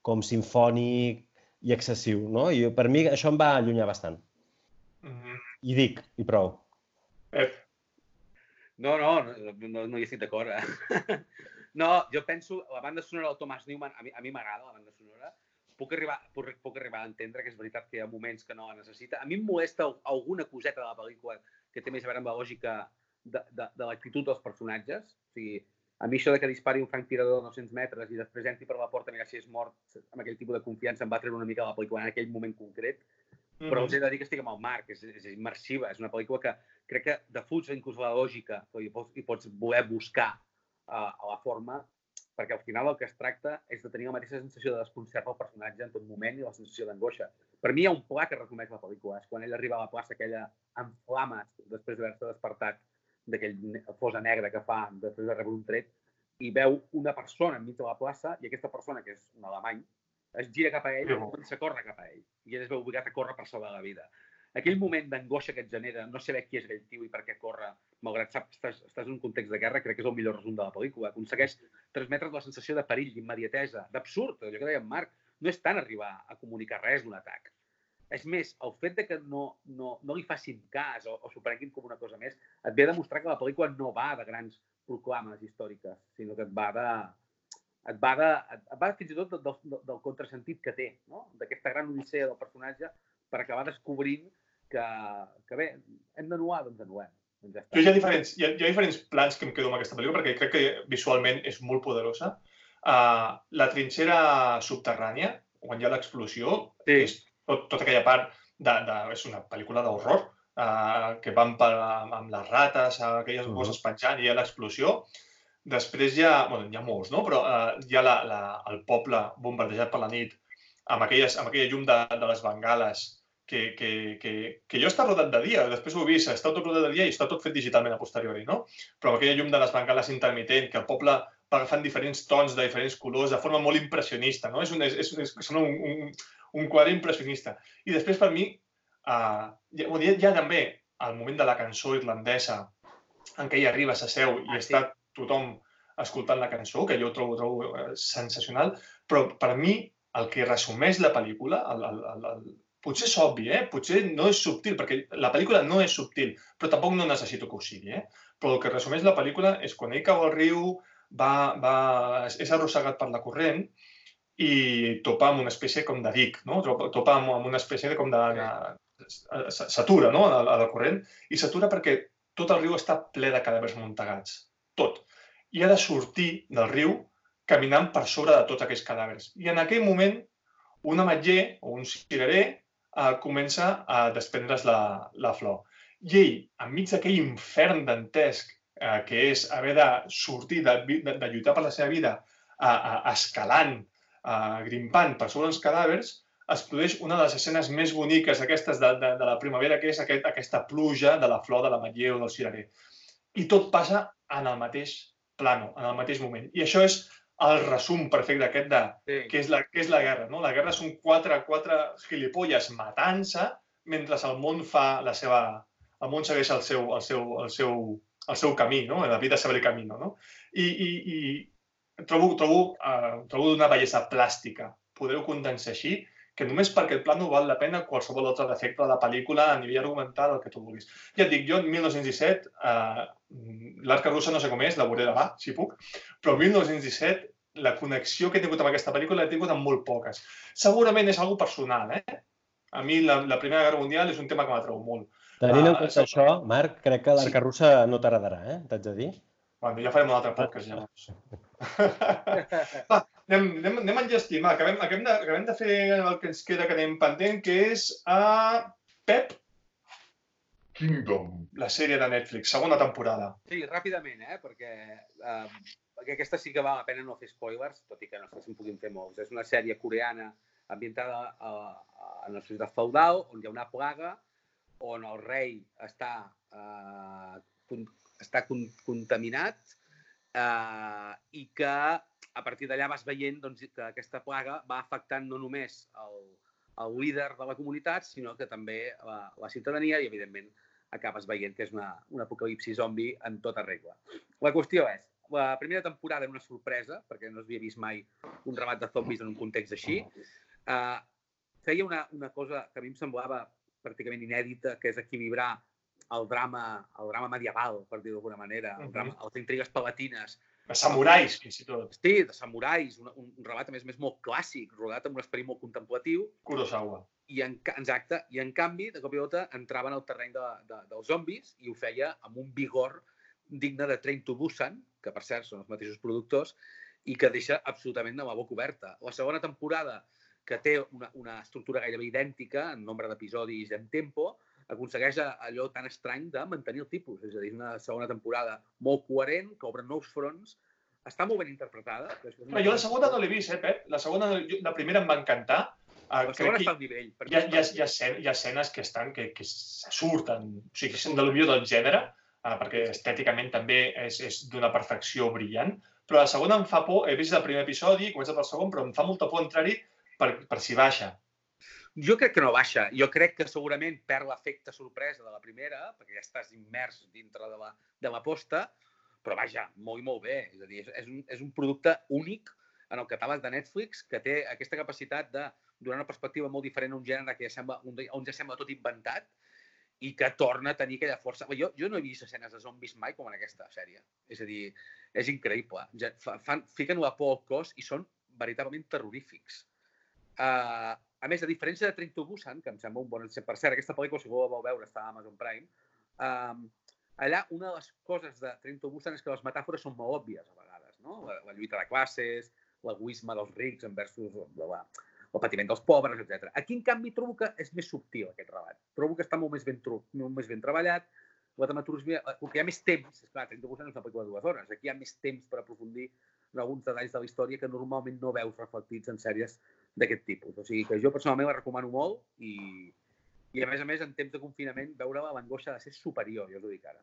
com sinfònic i excessiu, no? I per mi això em va allunyar bastant. Mm -hmm. I dic, i prou. Pep. No, no, no, no hi estic d'acord. Eh? no, jo penso, la banda sonora del Thomas Newman, a mi m'agrada la banda sonora, puc arribar, puc, puc arribar a entendre que és veritat que hi ha moments que no la necessita. A mi em molesta alguna coseta de la pel·lícula que té més a veure amb la lògica de, de, de l'actitud dels personatges. O sigui, a mi això de que dispari un franc tirador de 200 metres i després entri per la porta a mirar si és mort amb aquell tipus de confiança em va treure una mica la pel·lícula en aquell moment concret. Mm -hmm. Però els he de dir que estic amb el Marc, és, és immersiva, és una pel·lícula que crec que defuig inclús la lògica, i pots, i pots voler buscar uh, a la forma perquè al final el que es tracta és de tenir la mateixa sensació de desconcert del personatge en tot moment i la sensació d'angoixa. Per mi hi ha un pla que resumeix la pel·lícula, és quan ell arriba a la plaça aquella en flames després d'haver-se despertat d'aquell fosa negra que fa després de rebre un tret i veu una persona enmig de la plaça i aquesta persona, que és un alemany, es gira cap a ell i comença a córrer cap a ell. I ell es veu obligat a córrer per salvar la vida aquell moment d'angoixa que et genera no saber qui és aquell tio i per què corre, malgrat que estàs, estàs en un context de guerra, crec que és el millor resum de la pel·lícula. Aconsegueix transmetre la sensació de perill, d'immediatesa, d'absurd, allò que deia en Marc. No és tant arribar a comunicar res d'un atac. És més, el fet de que no, no, no li facin cas o, o s'ho prenguin com una cosa més, et ve a demostrar que la pel·lícula no va de grans proclames històriques, sinó que et va de, et va, de, et va fins i tot del, del, del contrasentit que té, no? d'aquesta gran odissea del personatge per acabar descobrint que, que bé, hem d'anuar, doncs anuem. Doncs ja Jo hi ha, diferents, hi, ha, hi ha diferents plans que em quedo amb aquesta pel·lícula perquè crec que visualment és molt poderosa. Uh, la trinxera subterrània, quan hi ha l'explosió, sí. és tot, tota aquella part de, de, és una pel·lícula d'horror, uh, que van per, amb les rates, aquelles uh -huh. coses penjant, i hi ha l'explosió. Després hi ha, bueno, hi ha molts, no? però uh, hi ha la, la, el poble bombardejat per la nit, amb, aquelles, amb aquella llum de, de les bengales que, que, que, que jo està rodat de dia, després ho he vist, està tot rodat de dia i està tot fet digitalment a posteriori, no? Però amb aquella llum de les bengales intermitent, que el poble agafant diferents tons de diferents colors de forma molt impressionista, no? És un, és, és, és un, un, un quadre impressionista. I després, per mi, uh, hi, ha, hi ha també el moment de la cançó irlandesa en què ell arriba, s'asseu i ah, està sí. tothom escoltant la cançó, que jo trobo, trobo uh, sensacional, però per mi el que resumeix la pel·lícula, el, el, el, potser és obvi, eh? potser no és subtil, perquè la pel·lícula no és subtil, però tampoc no necessito que ho sigui. Eh? Però el que resumeix la pel·lícula és quan ell cau al riu, va, va, és arrossegat per la corrent i topa amb una espècie com de dic, no? topa amb, amb una espècie de com de... s'atura no? a, a la corrent i s'atura perquè tot el riu està ple de cadàvers muntegats, tot. i ha de sortir del riu caminant per sobre de tots aquells cadàvers. I en aquell moment, un ametller o un cirerer eh, comença a desprendre's la, la flor. I ell, enmig d'aquell infern dantesc eh, que és haver de sortir, de, de, de lluitar per la seva vida, eh, eh, escalant, eh, grimpant per sobre els cadàvers, es produeix una de les escenes més boniques aquestes de, de, de la primavera, que és aquest, aquesta pluja de la flor de l'ametller o del cirerer. I tot passa en el mateix plano, en el mateix moment. I això és el resum perfecte aquest de sí. què, és la, què és la guerra. No? La guerra són quatre, quatre gilipolles matant-se mentre el món fa la seva... El món segueix el seu, el seu, el seu, el seu camí, no? La vida sabe el camí, no? I, i, i trobo, trobo, uh, trobo d'una bellesa plàstica poder-ho condensar així que només perquè el plano val la pena qualsevol altre defecte de la pel·lícula a nivell argumental, el que tu vulguis. Ja et dic, jo en 1917, eh, l'arca russa no sé com és, la veuré demà, si puc, però en 1917 la connexió que he tingut amb aquesta pel·lícula l'he tingut amb molt poques. Segurament és algo personal, eh? A mi la, la Primera Guerra Mundial és un tema que m'atreu molt. Tenint en compte això, Marc, crec que l'arca sí. russa no t'agradarà, eh? T'haig de dir. Bueno, ja farem un altre podcast, llavors. Va, anem, anem, anem enllestint. Va, acabem, acabem, de, acabem de fer el que ens queda que anem pendent, que és a Pep Kingdom, la sèrie de Netflix, segona temporada. Sí, ràpidament, eh? perquè, uh, perquè aquesta sí que val la pena no fer spoilers, tot i que no sé si en puguin fer molts. És una sèrie coreana ambientada a, a, en la societat feudal, on hi ha una plaga, on el rei està uh, està con contaminat eh, i que a partir d'allà vas veient doncs, que aquesta plaga va afectant no només el, el líder de la comunitat, sinó que també la, la ciutadania i, evidentment, acabes veient que és una, un apocalipsi zombi en tota regla. La qüestió és, la primera temporada era una sorpresa, perquè no s'havia vist mai un remat de zombis en un context així. Uh, feia una, una cosa que a mi em semblava pràcticament inèdita, que és equilibrar el drama, el drama medieval, per dir d'alguna manera, el drama, les intrigues palatines. De samurais, fins i tot. Sí, de samurais, un, un, relat, a més, més molt clàssic, rodat amb un esperit molt contemplatiu. Kurosawa. I en, exacte, i en canvi, de cop i volta, entrava en el terreny de, de, dels zombis i ho feia amb un vigor digne de Train to Busan, que per cert són els mateixos productors, i que deixa absolutament de la boca oberta. La segona temporada, que té una, una estructura gairebé idèntica en nombre d'episodis i en tempo, aconsegueix allò tan estrany de mantenir el tipus. És a dir, una segona temporada molt coherent, que obre nous fronts, està molt ben interpretada. Però jo la segona no l'he vist, eh, Pep? La segona, la primera em va encantar. Uh, la segona està al nivell. Hi ha, hi, ha, hi, ha, hi ha escenes que estan, que, que se surten, o sigui, que són de l'obvió del gènere, uh, perquè estèticament també és, és d'una perfecció brillant, però la segona em fa por, he vist el primer episodi, comença pel segon, però em fa molta por entrar-hi per, per si baixa. Jo crec que no baixa. Jo crec que segurament perd l'efecte sorpresa de la primera, perquè ja estàs immers dintre de la, de la posta, però vaja, molt i molt bé. És a dir, és, és, un, és un producte únic en el catàleg de Netflix que té aquesta capacitat de donar una perspectiva molt diferent a un gènere que ja sembla, on ja sembla tot inventat i que torna a tenir aquella força. Jo, jo no he vist escenes de zombis mai com en aquesta sèrie. És a dir, és increïble. Ja, fan, fiquen la por al cos i són veritablement terrorífics. Uh, a més, a diferència de Train to Busan, que em sembla un bon exemple, per cert, aquesta pel·lícula, si la vau veure, està a Amazon Prime, um, allà una de les coses de Train to Busan és que les metàfores són molt òbvies a vegades, no? La, la lluita de classes, l'egoisme dels rics versus la, la, el patiment dels pobres, etc. Aquí, en canvi, trobo que és més subtil aquest relat. Trobo que està molt més ben, molt més ben treballat, la dramaturgia, com que hi ha més temps, és clar, Train to Busan és una pel·lícula de dues hores, aquí hi ha més temps per aprofundir en alguns detalls de la història que normalment no veus reflectits en sèries d'aquest tipus. O sigui que jo personalment la recomano molt i, i a més a més, en temps de confinament, veure-la l'angoixa de ser superior, jo us ho dic ara.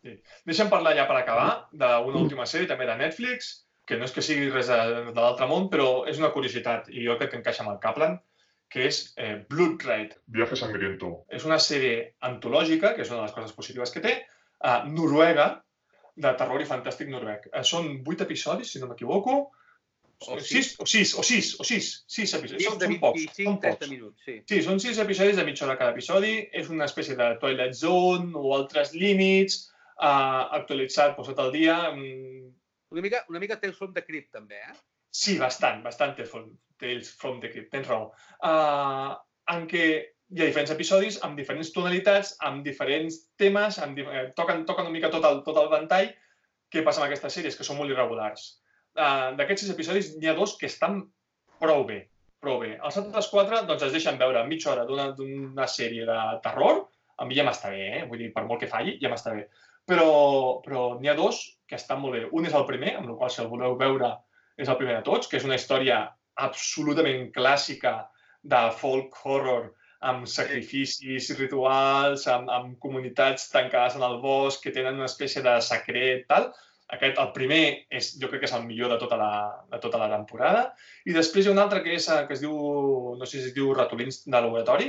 Sí. Deixa'm parlar ja per acabar d'una última sèrie, també de Netflix, que no és que sigui res de, de l'altre món, però és una curiositat i jo crec que encaixa amb el Kaplan, que és eh, Blood Raid. Viaje sangriento. És una sèrie antològica, que és una de les coses positives que té, a Noruega, de terror i fantàstic noruec. Eh, són vuit episodis, si no m'equivoco, o sis, o sis, o sis, o sis, sis episodis. Són, són pocs, són pocs. Minuts, sí. sí, són sis episodis de mitja hora cada episodi. És una espècie de Twilight Zone o altres límits, uh, actualitzat, posat al dia. Um... Una mica, una mica Tales from the Crypt, també, eh? Sí, bastant, bastant Tales from, Tales from the Crypt, tens raó. Uh, en què hi ha diferents episodis amb diferents tonalitats, amb diferents temes, amb, eh, toquen, toquen una mica tot el, tot el ventall, què passa amb aquesta sèrie? És que són molt irregulars. Uh, D'aquests sis episodis n'hi ha dos que estan prou bé, prou bé. Els altres quatre doncs, es deixen veure mitja hora d'una sèrie de terror, a mi ja m'està bé, eh? vull dir, per molt que falli, ja m'està bé. Però, però n'hi ha dos que estan molt bé. Un és el primer, amb el qual, si el voleu veure, és el primer de tots, que és una història absolutament clàssica de folk horror amb sacrificis rituals, amb, amb comunitats tancades en el bosc, que tenen una espècie de secret, tal. Aquest, el primer, és, jo crec que és el millor de tota la, de tota la temporada. I després hi ha un altre que, és, eh, que es diu, no sé si es diu Ratolins de laboratori,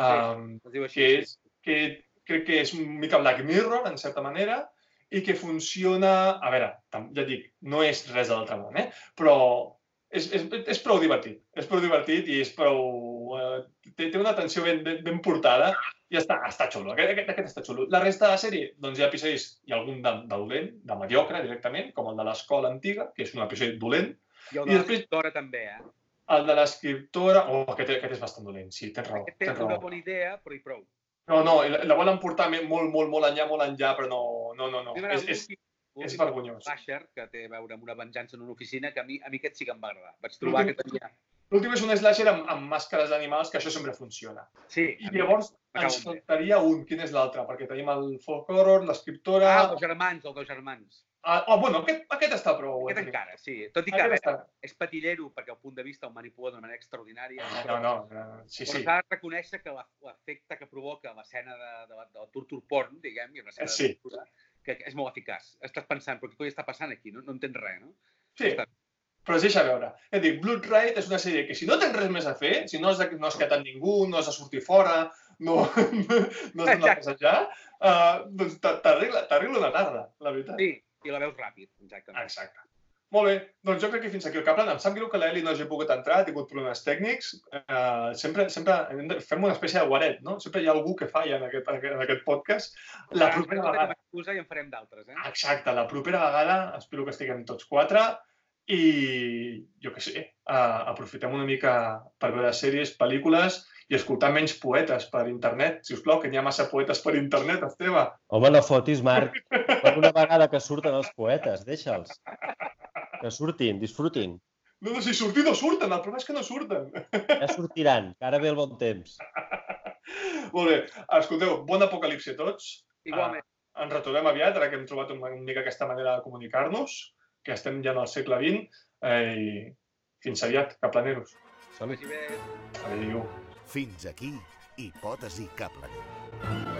um, es diu així, que, sí. és, que crec que és una mica Black Mirror, en certa manera, i que funciona... A veure, ja dic, no és res de l'altre món, eh? però és, és, és prou divertit. És prou divertit i és prou... Eh, té, té una atenció ben, ben, ben portada i està, està xulo. Aquest, aquest, aquest està xulo. La resta de la sèrie, doncs hi ha episodis, hi ha algun de, de dolent, de mediocre directament, com el de l'escola antiga, que és un episodi dolent. I el de l'escriptora també, eh? El de l'escriptora... Oh, aquest, aquest és bastant dolent, sí, tens raó. Aquest té una raó. bona idea, però i prou. No, no, la, la volen portar molt, molt, molt enllà, molt enllà, però no, no, no. no. És, és, l'últim- és vergonyós. slasher, que té a veure amb una venjança en una oficina, que a mi, a mi aquest sí que em va agradar. Vaig trobar que tenia... L'últim és un slasher amb, amb màscares d'animals, que això sempre funciona. Sí, I llavors ens faltaria un. Quin és l'altre? Perquè tenim el folk horror, l'escriptora... Ah, els germans, els dos germans. Ah, oh, bueno, aquest, aquest està prou. Aquest Anthony. encara, sí. Tot i que Aquest està... és patillero, perquè el punt de vista el manipula d'una manera extraordinària. No, no, no, sí, Però sí. s'ha de reconèixer que l'efecte que provoca l'escena de, de, la- del torture porn, diguem, i una escena Sí. de tortura, que és molt eficaç. Estàs pensant, però què coi està passant aquí? No, no entens res, no? Sí, Està- però es deixa veure. És a dir, Blood Ride és una sèrie que si no tens res més a fer, si no has, de, no has quedat ningú, no has de sortir fora, no, no has d'anar a passejar, uh, doncs t'a- t'arregla t'arregla una tarda, la veritat. Sí, i la veus ràpid, exactament. Exacte. Molt bé, doncs jo crec que fins aquí el Kaplan. Em sap greu que l'Eli no hagi pogut entrar, ha tingut problemes tècnics. Uh, sempre, sempre fem una espècie de guaret, no? Sempre hi ha algú que falla en aquest, en aquest podcast. La Ara, propera vegada, excusa i en farem d'altres, eh? exacte, la propera vegada espero que estiguem tots quatre i jo què sé, uh, aprofitem una mica per veure sèries, pel·lícules i escoltar menys poetes per internet. Si us plau, que n'hi ha massa poetes per internet, Esteve. Home, no fotis, Marc. Per una vegada que surten els poetes, deixa'ls. Que surtin, disfrutin. No, no, si sortir no surten, el problema és que no surten. Ja sortiran, que ara ve el bon temps. Molt bé, escolteu, bon apocalipsi a tots. Igualment. Ah, ens retrobem aviat, ara que hem trobat una, mica aquesta manera de comunicar-nos, que estem ja en el segle XX, eh, i fins aviat, caplaneros. Bé. Adéu. Fins aquí, Hipòtesi Kaplan.